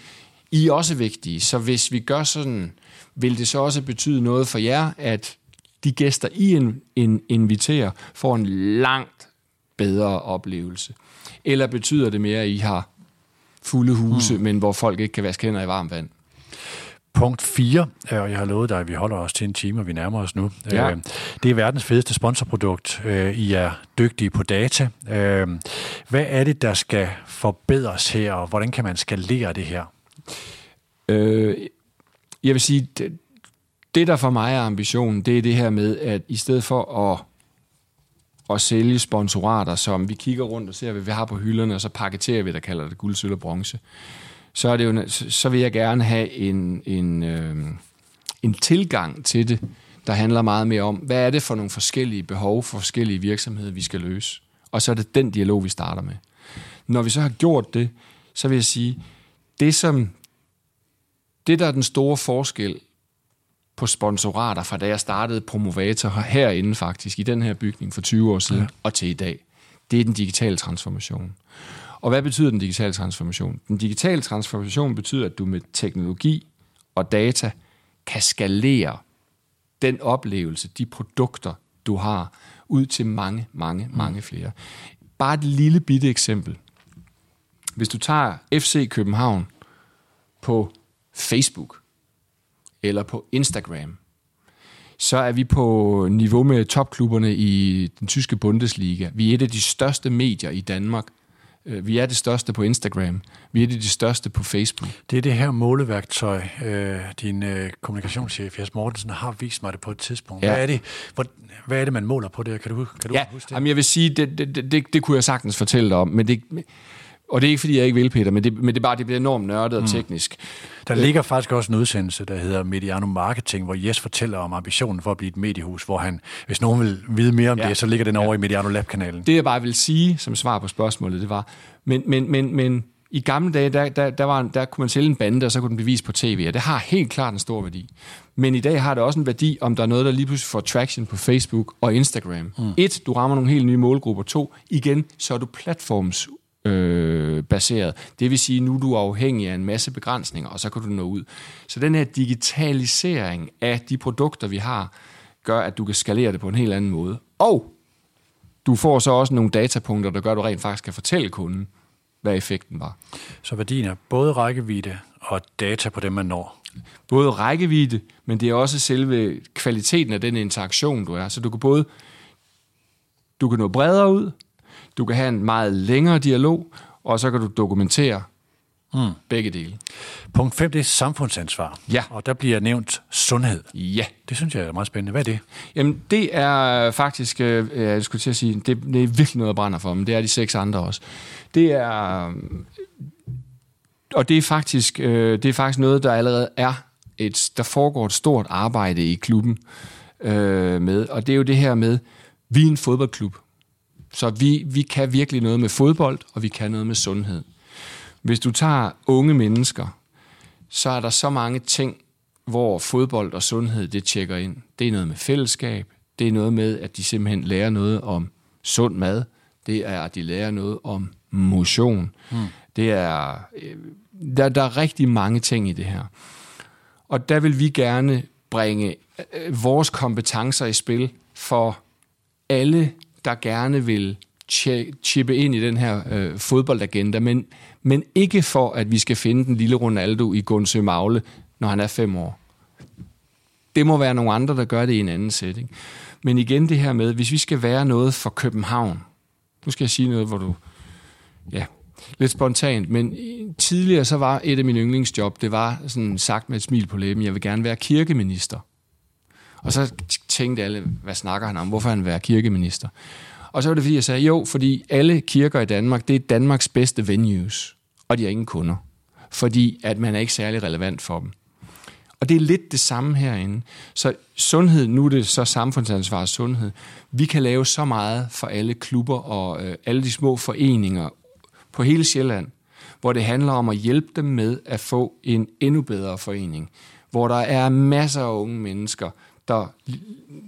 S3: I er også vigtige, så hvis vi gør sådan, vil det så også betyde noget for jer, at de gæster, I in, in, inviterer, får en langt bedre oplevelse? Eller betyder det mere, at I har fulde huse, mm. men hvor folk ikke kan vaske hænder i varmt vand?
S2: Punkt 4, og jeg har lovet dig, at vi holder os til en time, og vi nærmer os nu.
S3: Ja.
S2: Øh, Det er verdens fedeste sponsorprodukt. Øh, I er dygtige på data. Øh, Hvad er det, der skal forbedres her, og hvordan kan man skalere det her?
S3: Øh, jeg vil sige, det, det der for mig er ambitionen, det er det her med, at i stedet for at, at sælge sponsorater, som vi kigger rundt og ser, hvad vi har på hylderne, og så paketerer vi, der kalder det guld, sølv og bronze, så, er det jo, så vil jeg gerne have en, en, øh, en tilgang til det, der handler meget mere om, hvad er det for nogle forskellige behov for forskellige virksomheder, vi skal løse. Og så er det den dialog, vi starter med. Når vi så har gjort det, så vil jeg sige, det som det, der er den store forskel på sponsorater, fra da jeg startede Promovator herinde faktisk, i den her bygning for 20 år siden, ja. og til i dag, det er den digitale transformation. Og hvad betyder den digitale transformation? Den digitale transformation betyder, at du med teknologi og data kan skalere den oplevelse, de produkter, du har, ud til mange, mange, mange flere. Bare et lille bitte eksempel. Hvis du tager FC København på Facebook eller på Instagram, så er vi på niveau med topklubberne i den tyske Bundesliga. Vi er et af de største medier i Danmark. Øh, Vi er det største på Instagram. Vi er det de største på Facebook.
S2: Det er det her måleværktøj, øh, din øh, kommunikationschef Jes Mortensen har vist mig det på et tidspunkt.
S3: Ja.
S2: Hvad, er det, hvor, hvad er det, man måler på det? Kan du, kan du
S3: Ja,
S2: huske det?
S3: jamen jeg vil sige, det, det, det, det, det kunne jeg sagtens fortælle dig om, men det, og det er ikke, fordi jeg ikke vil, Peter, men det, men det er bare, det bliver enormt nørdet og teknisk.
S2: Der ligger faktisk også en udsendelse, der hedder Mediano Marketing, hvor Jes fortæller om ambitionen for at blive et mediehus, hvor han, hvis nogen vil vide mere om
S3: Ja.
S2: ja. det, så ligger den over i Mediano Lab-kanalen.
S3: Det jeg bare vil sige som svar på spørgsmålet, det var, men, men, men, men i gamle dage, der, der, der, var, en- der kunne man sælge en bande, og så kunne den bevise på tv, og det har helt klart en stor værdi. Men i dag har det også en værdi, om der er noget, der lige pludselig får traction på Facebook og Instagram. Mm. Et, du rammer nogle helt nye målgrupper. To, igen, så er du platforms øh, baseret. Det vil sige, nu er du afhængig af en masse begrænsninger, og så kan du nå ud. Så den her digitalisering af de produkter, vi har, gør, at du kan skalere det på en helt anden måde. Og du får så også nogle datapunkter, der gør, at du rent faktisk kan fortælle kunden, hvad effekten var.
S2: Så værdien er både rækkevidde og data på dem, man når.
S3: Både rækkevidde, men det er også selve kvaliteten af den interaktion, du er. Så du kan både du kan nå bredere ud, du kan have en meget længere dialog, og så kan du dokumentere mm. begge dele.
S2: Punkt 5, det er samfundsansvar.
S3: Ja.
S2: Og der bliver nævnt sundhed.
S3: Ja.
S2: Det synes jeg er meget spændende. Hvad er det?
S3: Jamen, det er faktisk, øh, jeg skulle til at sige, det, det er virkelig noget, jeg brænder for, men det er de seks andre også. Det er, øh, og det er faktisk, øh, det er faktisk noget, der allerede er, et, der foregår et stort arbejde i klubben øh, med, og det er jo det her med, vi er en fodboldklub, så vi, vi kan virkelig noget med fodbold, og vi kan noget med sundhed. Hvis du tager unge mennesker, så er der så mange ting, hvor fodbold og sundhed, det tjekker ind. Det er noget med fællesskab. Det er noget med, at de simpelthen lærer noget om sund mad. Det er, at de lærer noget om motion. Hmm. Det er, øh, der, der er rigtig mange ting i det her. Og der vil vi gerne bringe øh, vores kompetencer i spil for alle, der gerne vil chippe ind i den her øh, fodboldagenda, men, men ikke for, at vi skal finde den lille Ronaldo i Gunsø Magle, når han er fem år. Det må være nogle andre, der gør det i en anden setting. Men igen det her med, hvis vi skal være noget for København, nu skal jeg sige noget, hvor du, ja, lidt spontant, men tidligere så var et af mine yndlingsjob, det var sådan sagt med et smil på læben, jeg vil gerne være kirkeminister. Og så tænkte alle, hvad snakker han om? Hvorfor han være kirkeminister? Og så var det fordi, jeg sagde, jo, fordi alle kirker i Danmark, det er Danmarks bedste venues, og de har ingen kunder. Fordi at man er ikke særlig relevant for dem. Og det er lidt det samme herinde. Så sundhed, nu er det så samfundsansvar sundhed. Vi kan lave så meget for alle klubber og øh, alle de små foreninger på hele Sjælland, hvor det handler om at hjælpe dem med at få en endnu bedre forening. Hvor der er masser af unge mennesker, der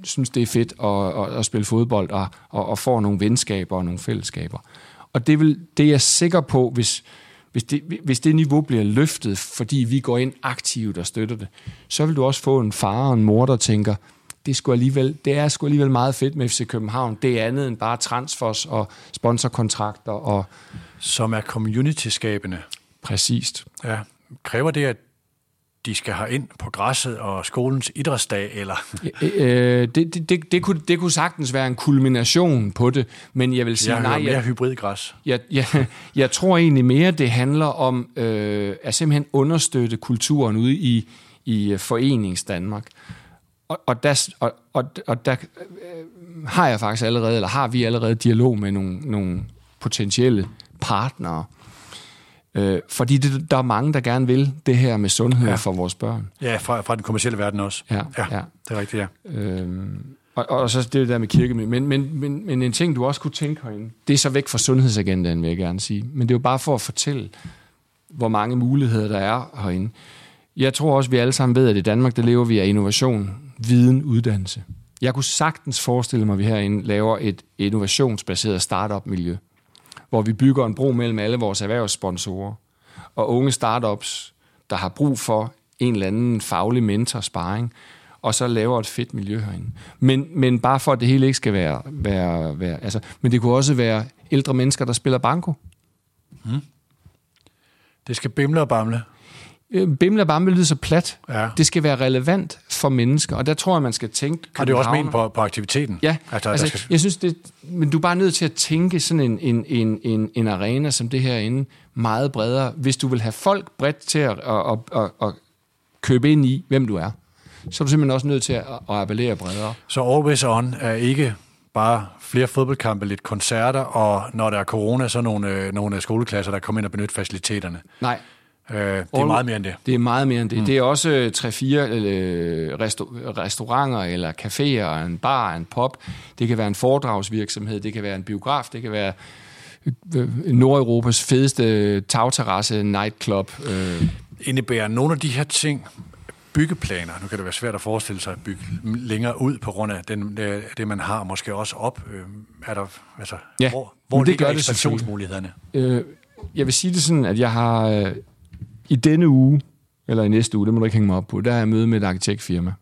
S3: synes, det er fedt at, at, at spille fodbold og, og, og får nogle venskaber og nogle fællesskaber. Og det, vil, det er jeg sikker på, hvis, hvis, det, hvis det niveau bliver løftet, fordi vi går ind aktivt og støtter det, så vil du også få en far og en mor, der tænker, det sgu alligevel, det er sgu alligevel meget fedt med FC København. Det er andet end bare transfers og sponsorkontrakter. Og
S2: Som er community-skabende.
S3: præcist.
S2: Ja. Kræver det, at de skal have ind på græsset og skolens idrætsdag, eller?
S3: Øh, det, det, det, det, kunne, det kunne sagtens være en kulmination på det, men jeg vil sige,
S2: Jeg
S3: nej,
S2: mere
S3: jeg,
S2: hybridgræs.
S3: jeg, jeg, *laughs* jeg tror egentlig mere, det handler om øh, at simpelthen understøtte kulturen ude i, i øh, forenings Danmark. Og, og, der, og, og, og der øh, har jeg faktisk allerede, eller har vi allerede dialog med nogle, nogle potentielle partnere. Øh, fordi det, der er mange, der gerne vil det her med sundhed
S2: ja.
S3: for vores børn.
S2: Ja, fra, fra den kommercielle verden også.
S3: Ja,
S2: ja,
S3: ja.
S2: det er rigtigt, ja.
S3: Øhm, og, og så det der med kirke. Men, men, men, men en ting, du også kunne tænke herinde, det er så væk fra sundhedsagendaen, vil jeg gerne sige. Men det er jo bare for at fortælle, hvor mange muligheder der er herinde. Jeg tror også, vi alle sammen ved, at i Danmark, der lever vi af innovation, viden, uddannelse. Jeg kunne sagtens forestille mig, at vi herinde laver et innovationsbaseret startup-miljø, hvor vi bygger en bro mellem alle vores erhvervssponsorer og unge startups, der har brug for en eller anden faglig mentor, sparring, og så laver et fedt miljø herinde. Men, men bare for, at det hele ikke skal være... være, være altså, men det kunne også være ældre mennesker, der spiller banko. Hmm.
S2: Det skal bimle og bamle.
S3: Øh, Bimle og bamle lyder så plat.
S2: Ja.
S3: Det skal være relevant for mennesker, og der tror jeg, man skal tænke...
S2: Og det er også ment på, på aktiviteten.
S3: Ja,
S2: Altså,
S3: altså,
S2: skal,
S3: jeg synes, det, men du er bare nødt til at tænke sådan en, en, en, en, en arena som det her inde meget bredere, hvis du vil have folk bredt til at, at, at, at, at købe ind i, hvem du er. Så er du simpelthen også nødt til at, at appellere bredere.
S2: så Always On er ikke bare flere fodboldkampe, lidt koncerter, og når der er corona, så nogle, øh, nogle skoleklasser, der kommer ind og benytter faciliteterne.
S3: Nej,
S2: Øh, det er meget mere end det.
S3: det er meget mere end det. Mm. Det er også øh, tre-fire øh, resta- restauranter, eller caféer, en bar, en pop. Det kan være en foredragsvirksomhed, det kan være en biograf, det kan være øh, Nordeuropas fedeste tagterrasse nightclub. Øh,
S2: Indebærer nogle af de her ting byggeplaner, nu kan det være svært at forestille sig at bygge længere ud på grund af den, det, man har, måske også op. Øh, er der, altså,
S3: Ja,
S2: hvor, hvor
S3: det
S2: ligger
S3: gør det
S2: ekspansionsmulighederne?
S3: Øh, jeg vil sige det sådan, at jeg har øh, i denne uge, eller i næste uge, det må du ikke hænge mig op på, der har jeg møde med et arkitektfirma.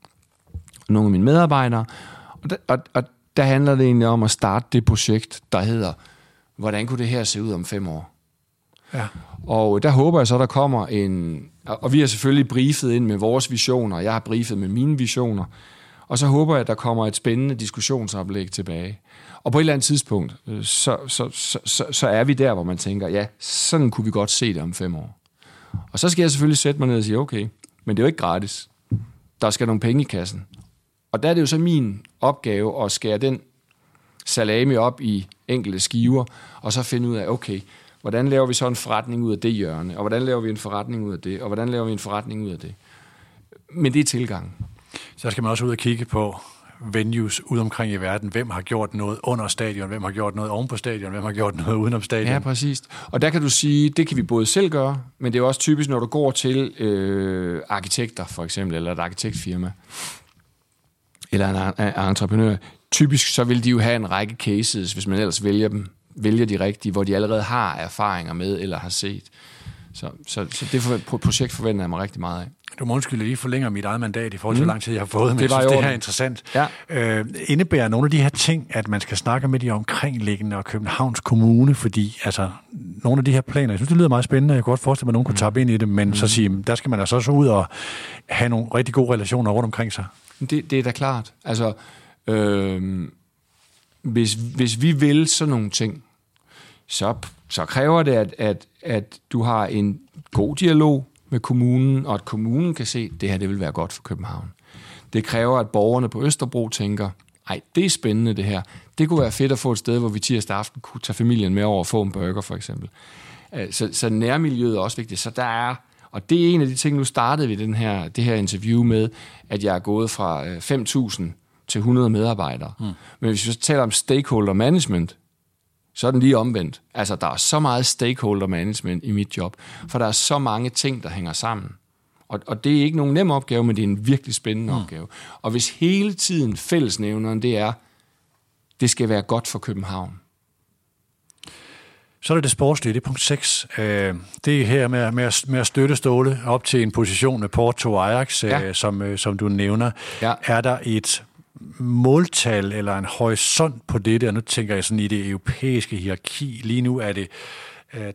S3: Og nogle af mine medarbejdere. Og der, og, og der handler det egentlig om at starte det projekt, der hedder, hvordan kunne det her se ud om fem år?
S2: Ja.
S3: Og der håber jeg så, der kommer en... Og og vi har selvfølgelig briefet ind med vores visioner, jeg har briefet med mine visioner. Og så håber jeg, at der kommer et spændende diskussionsoplæg tilbage. Og på et eller andet tidspunkt, øh, så, så, så, så, så er vi der, hvor man tænker, ja, sådan kunne vi godt se det om fem år. Og så skal jeg selvfølgelig sætte mig ned og sige, okay, men det er jo ikke gratis. Der skal nogle penge i kassen. Og der er det jo så min opgave at skære den salami op i enkelte skiver, og så finde ud af, okay, hvordan laver vi så en forretning ud af det hjørne, og hvordan laver vi en forretning ud af det, og hvordan laver vi en forretning ud af det. Men det er tilgangen.
S2: Så skal man også ud og kigge på venues ude omkring i verden. Hvem har gjort noget under stadion? Hvem har gjort noget oven på stadion? Hvem har gjort noget udenom stadion?
S3: Ja, præcis. Og der kan du sige, det kan vi både selv gøre, men det er også typisk, når du går til øh, arkitekter for eksempel, eller et arkitektfirma, eller en, en entreprenør. Typisk så vil de jo have en række cases, hvis man ellers vælger dem, vælger de rigtige, hvor de allerede har erfaringer med eller har set. Så, så, så det for, projekt forventer jeg mig rigtig meget af.
S2: Du må undskylde, lige forlænger mit eget mandat i forhold til, mm. hvor lang tid jeg har fået, men
S3: Det var
S2: jeg synes, det her er interessant.
S3: Ja.
S2: Øh, indebærer nogle af de her ting, at man skal snakke med de omkringliggende og Københavns Kommune, fordi altså, nogle af de her planer, jeg synes, det lyder meget spændende, jeg kunne godt forestille mig, at nogen kunne tappe ind i det, men mm. så sige, der skal man altså også ud og have nogle rigtig gode relationer rundt omkring sig.
S3: Det, det er da klart. Altså, øh, hvis, hvis vi vil sådan nogle ting, så, så kræver det, at, at, at du har en god dialog med kommunen, og at kommunen kan se, at det her det vil være godt for København. Det kræver, at borgerne på Østerbro tænker, ej, det er spændende det her. Det kunne være fedt at få et sted, hvor vi tirsdag aften kunne tage familien med over og få en burger, for eksempel. Øh, Så, så nærmiljøet er også vigtigt. Så der er, og det er en af de ting, nu startede vi den her, det her interview med, at jeg er gået fra øh, 5.000 til 100 medarbejdere. Mm. Men hvis vi så taler om stakeholder management, så er den lige omvendt. Altså, der er så meget stakeholder management i mit job, for der er så mange ting, der hænger sammen. Og, og det er ikke nogen nem opgave, men det er en virkelig spændende mm. opgave. Og hvis hele tiden fællesnævneren det er, det skal være godt for København,
S2: Så er det det sportslige, det er punkt 6. Øh, det er her med, med, at, med at støtte Ståle op til en position med Porto Ajax, ja. øh, som, øh, som du nævner. Ja. Er der et måltal eller en horisont på det der? Nu tænker jeg sådan i det europæiske hierarki. Lige nu er det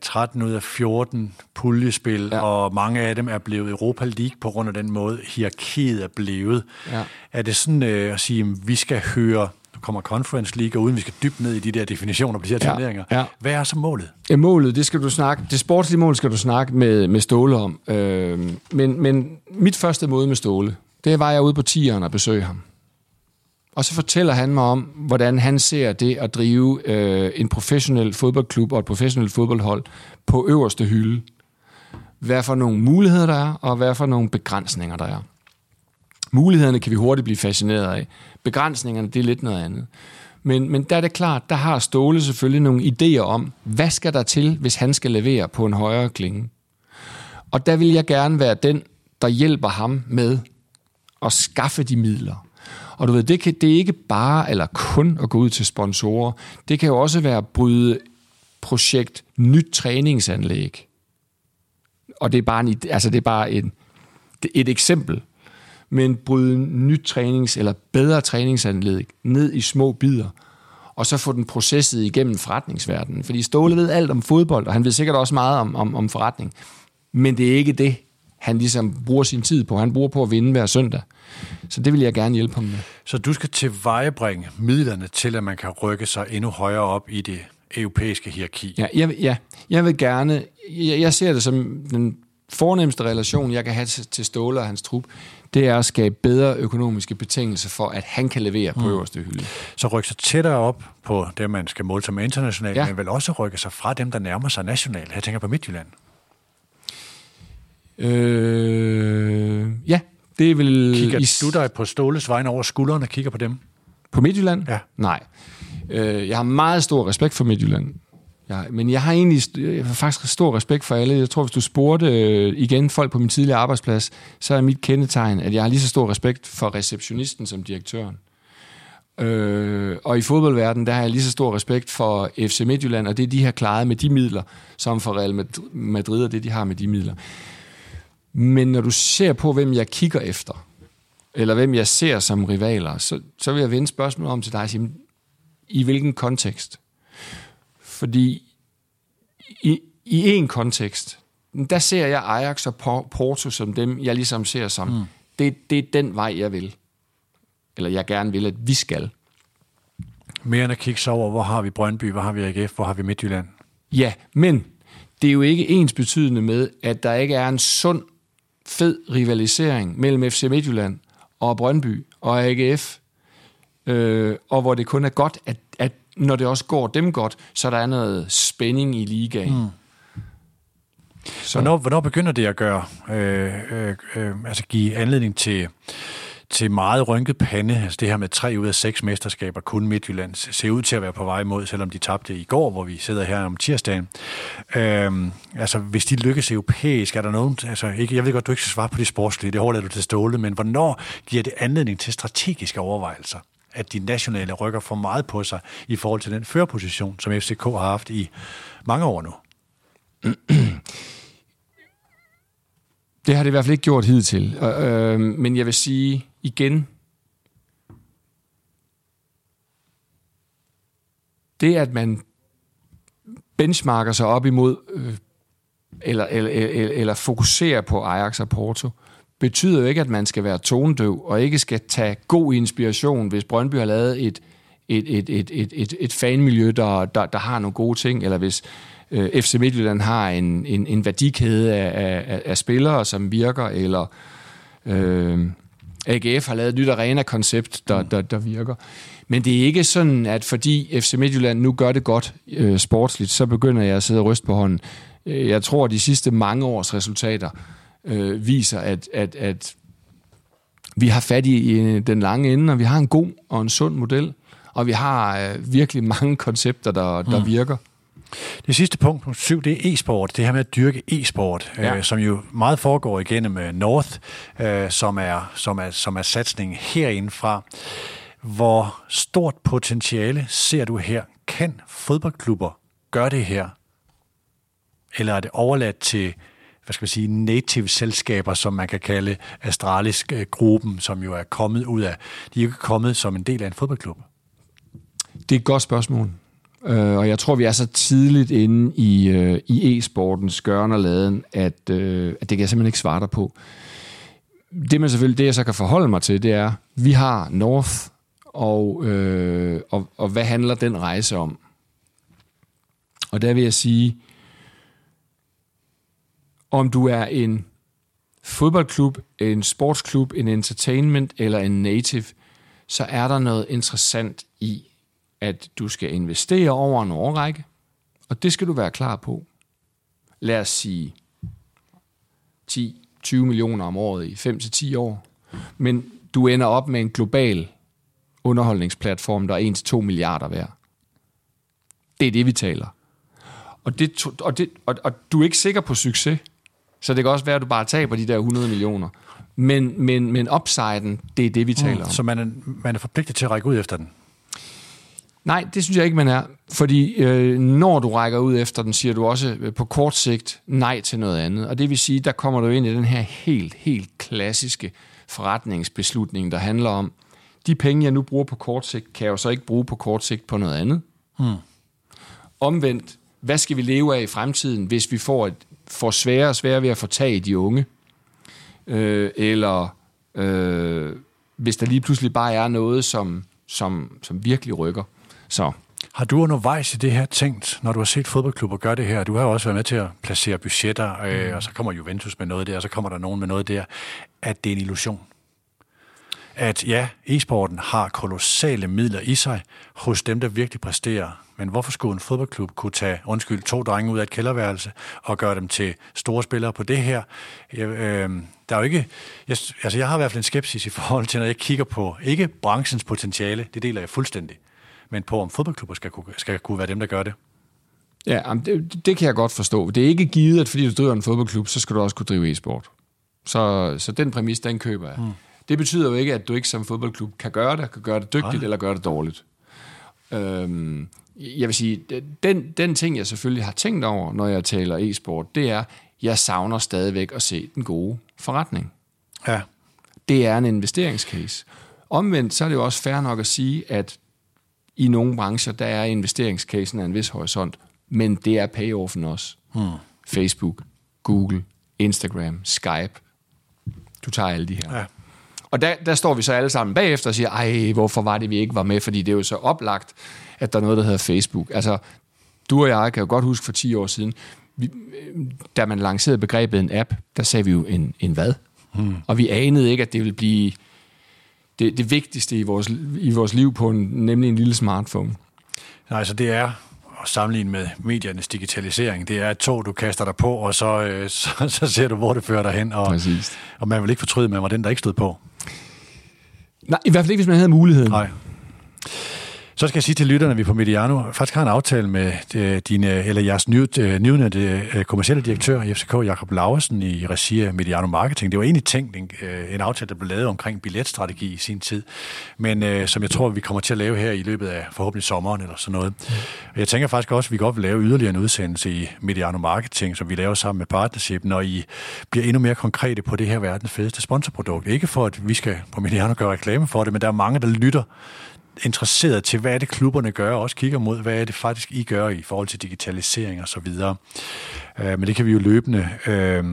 S2: 13 ud af 14 puljespil, ja. og mange af dem er blevet Europa League på grund af den måde, hierarkiet er blevet. Ja. Er det sådan øh, at sige, at vi skal høre nu kommer Conference League, og uden vi skal dybt ned i de der definitioner på de her ja, turneringer. Ja. Hvad er så målet?
S3: Ja, målet, det skal du snakke, det sportslige mål skal du snakke med, med Ståle om. Øh, men, men mit første møde med Ståle, det var jeg ude på tieren og besøge ham. Og så fortæller han mig om, hvordan han ser det at drive øh, en professionel fodboldklub og et professionelt fodboldhold på øverste hylde. Hvad for nogle muligheder der er, og hvad for nogle begrænsninger der er. Mulighederne kan vi hurtigt blive fascineret af. Begrænsningerne, det er lidt noget andet. Men, men der er det klart, der har Ståle selvfølgelig nogle idéer om, hvad skal der til, hvis han skal levere på en højere klinge. Og der vil jeg gerne være den, der hjælper ham med at skaffe de midler. Og du ved, det, kan, det er ikke bare eller kun at gå ud til sponsorer. Det kan jo også være at bryde projekt nyt træningsanlæg. Og det er bare, en, altså det er bare en, et eksempel men bryde nyt trænings- eller bedre træningsanlæg ned i små bidder, og så få den processet igennem forretningsverdenen. Fordi Ståle ved alt om fodbold, og han ved sikkert også meget om, om, om forretning. Men det er ikke det, han ligesom bruger sin tid på. Han bruger på at vinde hver søndag. Så det vil jeg gerne hjælpe ham med.
S2: Så du skal tilvejebringe midlerne til, at man kan rykke sig endnu højere op i det europæiske hierarki?
S3: Ja, jeg, ja, jeg vil gerne... Jeg, jeg ser det som den fornemmeste relation, jeg kan have til, til Ståle og hans trup, det er at skabe bedre økonomiske betingelser for, at han kan levere på mm. øverste hylde.
S2: Så rykke sig tættere op på det, man skal måle som internationalt, ja. men vel også rykke sig fra dem, der nærmer sig nationalt. Jeg tænker på Midtjylland.
S3: Øh, ja, det vil...
S2: Kigger is- du dig på Ståles vegne over skulderen og kigger på dem?
S3: På Midtjylland?
S2: Ja.
S3: Nej. Øh, jeg har meget stor respekt for Midtjylland. Ja, men jeg har egentlig jeg har faktisk stor respekt for alle. Jeg tror, hvis du spurgte øh, igen folk på min tidligere arbejdsplads, så er mit kendetegn, at jeg har lige så stor respekt for receptionisten som direktøren. Øh, og i fodboldverdenen, der har jeg lige så stor respekt for FC Midtjylland, og det de har klaret med de midler, som for Real Madrid og det, de har med de midler. Men når du ser på, hvem jeg kigger efter, eller hvem jeg ser som rivaler, så, så vil jeg vende spørgsmålet om til dig, Simon, i hvilken kontekst? Fordi i, i en kontekst, der ser jeg Ajax og Porto som dem, jeg ligesom ser som, mm. det, det er den vej, jeg vil. Eller jeg gerne vil, at vi skal.
S2: Mere end at kigge så over, hvor har vi Brøndby, hvor har vi AGF, hvor har vi Midtjylland?
S3: Ja, men det er jo ikke ens betydende med, at der ikke er en sund, fed rivalisering mellem FC Midtjylland og Brøndby og AGF, øh, og hvor det kun er godt, at, at når det også går dem godt, så der er noget spænding i ligaen. Mm.
S2: Så. Hvornår, hvornår begynder det at gøre, øh, øh, øh, altså give anledning til, til meget rynket pande, altså det her med tre ud af seks mesterskaber, kun Midtjylland, ser ud til at være på vej mod, selvom de tabte i går, hvor vi sidder her om tirsdagen. Øhm, altså, hvis de lykkes europæisk, er der nogen, altså ikke, jeg ved godt, du ikke skal svare på det sportslige, det overlader du til Ståle, men hvornår giver det anledning til strategiske overvejelser? at de nationale rykker for meget på sig i forhold til den førerposition, som FCK har haft i mange år nu? *clears throat*
S3: Det har det i hvert fald ikke gjort hidtil. Øh, men jeg vil sige igen, det at man benchmarker sig op imod, øh, eller, eller, eller, eller fokuserer på Ajax og Porto, betyder jo ikke, at man skal være tonedøv og ikke skal tage god inspiration, hvis Brøndby har lavet et, et, et, et, et, et, et fanmiljø, der, der, der har nogle gode ting, eller hvis øh, FC Midtjylland har en, en, en værdikæde af, af, af spillere, som virker, eller øh, AGF har lavet et nyt arena-koncept, der, der, der virker. Men det er ikke sådan, at fordi FC Midtjylland nu gør det godt øh, sportsligt, så begynder jeg at sidde og ryste på hånden. Øh, jeg tror, at de sidste mange års resultater øh, viser, at, at, at vi har fat i, i den lange ende, og vi har en god og en sund model, og vi har øh, virkelig mange koncepter, der, der mm. virker.
S2: Det sidste punkt, punkt 7, det er e-sport. Det her med at dyrke e-sport, øh, ja. øh, som jo meget foregår igennem uh, North, øh, som, er, som, er, som er satsningen herindefra. Hvor stort potentiale ser du her? Kan fodboldklubber gøre det her eller er det overladt til hvad skal man sige, native selskaber, som man kan kalde Astralis-gruppen, som jo er kommet ud af, de er jo ikke kommet som en del af en fodboldklub.
S3: Det er et godt spørgsmål. Øh, og jeg tror, vi er så tidligt inde i, øh, i e-sportens gørn og laden, at, øh, at det kan jeg simpelthen ikke svare dig på. Det, man selvfølgelig, det jeg så kan forholde mig til, det er, vi har North, og, øh, og, og hvad handler den rejse om? Og der vil jeg sige, om du er en fodboldklub, en sportsklub, en entertainment eller en native, så er der noget interessant i, at du skal investere over en årrække, og det skal du være klar på. Lad os sige 10-20 millioner om året i 5-10 år, men du ender op med en global underholdningsplatform, der er 1-2 milliarder værd. Det er det, vi taler. Og, det, og, det, og, og du er ikke sikker på succes, så det kan også være, at du bare taber de der 100 millioner. Men, men, men upsiden, det er det, vi taler mm, om.
S2: Så man er, man er forpligtet til at række ud efter den?
S3: Nej, det synes jeg ikke, man er. Fordi øh, når du rækker ud efter den, siger du også øh, på kort sigt nej til noget andet. Og det vil sige, der kommer du ind i den her helt, helt klassiske forretningsbeslutning, der handler om, de penge, jeg nu bruger på kort sigt, kan jeg jo så ikke bruge på kort sigt på noget andet. Hmm. Omvendt, hvad skal vi leve af i fremtiden, hvis vi får, et, får sværere og sværere ved at få tag i de unge? Øh, eller øh, hvis der lige pludselig bare er noget, som, som, som virkelig rykker. Så
S2: har du undervejs i det her tænkt, når du har set fodboldklubber gøre det her, du har jo også været med til at placere budgetter, øh, mm. og så kommer Juventus med noget der, og så kommer der nogen med noget der, at det er en illusion? At ja, e-sporten har kolossale midler i sig hos dem, der virkelig præsterer, men hvorfor skulle en fodboldklub kunne tage, undskyld, to drenge ud af et kælderværelse og gøre dem til store spillere på det her? Jeg, øh, der er jo ikke, jeg, altså jeg har i hvert fald en skepsis i forhold til, når jeg kigger på, ikke branchens potentiale, det deler jeg fuldstændig, men på om fodboldklubber skal kunne, skal kunne være dem, der gør det.
S3: Ja, det, det kan jeg godt forstå. Det er ikke givet, at fordi du driver en fodboldklub, så skal du også kunne drive e-sport. Så, så den præmis, den køber jeg. Mm. Det betyder jo ikke, at du ikke som fodboldklub kan gøre det, kan gøre det dygtigt Nej. eller gøre det dårligt. Øhm, jeg vil sige, den, den ting, jeg selvfølgelig har tænkt over, når jeg taler e-sport, det er, jeg savner stadigvæk at se den gode forretning.
S2: Ja.
S3: Det er en investeringscase. Omvendt, så er det jo også fair nok at sige, at i nogle brancher, der er investeringscasen af en vis horisont, men det er payoffen også. Hmm. Facebook, Google, Instagram, Skype. Du tager alle de her. Ja. Og der, der står vi så alle sammen bagefter og siger, ej, hvorfor var det, vi ikke var med? Fordi det er jo så oplagt, at der er noget, der hedder Facebook. Altså, du og jeg kan jo godt huske for 10 år siden, vi, da man lancerede begrebet en app, der sagde vi jo en, en hvad? Hmm. Og vi anede ikke, at det ville blive det, det vigtigste i vores, i vores liv på en, nemlig en lille smartphone.
S2: Nej, så det er at sammenligne med mediernes digitalisering. Det er et tog, du kaster dig på, og så, øh, *laughs* så, så ser du, hvor det fører dig hen. Og,
S3: Præcis.
S2: og man vil ikke fortryde, at man var den, der ikke stod på.
S3: Nej, i hvert fald ikke, hvis man havde muligheden.
S2: Nej. Så skal jeg sige til lytterne, at vi på Mediano faktisk har en aftale med øh, dine, eller jeres øh, nyudnævnte øh, kommercielle direktør i FCK, Jakob Lauesen, i regi af Mediano Marketing. Det var egentlig tænkt en, øh, en aftale, der blev lavet omkring billetstrategi i sin tid, men øh, som jeg tror, vi kommer til at lave her i løbet af forhåbentlig sommeren eller sådan noget. Jeg tænker faktisk også, at vi godt vil lave yderligere en udsendelse i Mediano Marketing, som vi laver sammen med Partnership, når I bliver endnu mere konkrete på det her verdens fedeste sponsorprodukt. Ikke for, at vi skal på Mediano gøre reklame for det, men der er mange, der lytter interesseret til, hvad er det klubberne gør, og også kigger mod, hvad er det faktisk I gør i forhold til digitalisering og så videre. Øh, men det kan vi jo løbende øh,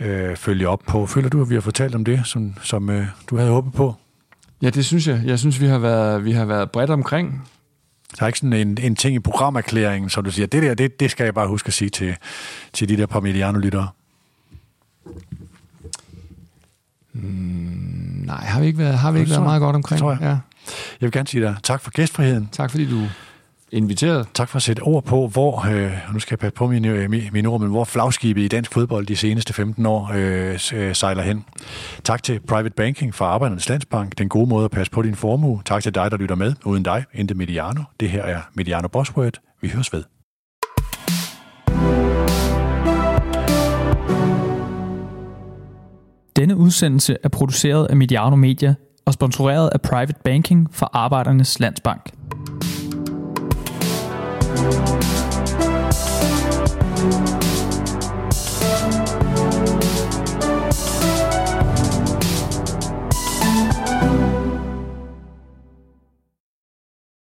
S2: øh, følge op på. Føler du, at vi har fortalt om det, som, som øh, du havde håbet på?
S3: Ja, det synes jeg. Jeg synes, vi har været, vi har været bredt omkring.
S2: Der er ikke sådan en, en ting i programerklæringen, som du siger, det der, det, det skal jeg bare huske at sige til, til de der Parmigiano-lyttere.
S3: Mm, nej, har vi ikke været, har vi ikke været meget godt omkring?
S2: tror jeg. Ja. Jeg vil gerne sige dig tak for gæstfriheden.
S3: Tak fordi du inviteret.
S2: Tak for at sætte ord på, hvor, øh, nu skal jeg passe på mine, øh, mine ord, men hvor flagskibet i dansk fodbold de seneste 15 år øh, øh, sejler hen. Tak til Private Banking fra Arbejdernes Landsbank, den gode måde at passe på din formue. Tak til dig, der lytter med. Uden dig, Inde Mediano. Det her er Mediano Bossword. Vi høres ved.
S1: Denne udsendelse er produceret af Mediano Media og sponsoreret af Private Banking fra Arbejdernes Landsbank. thank you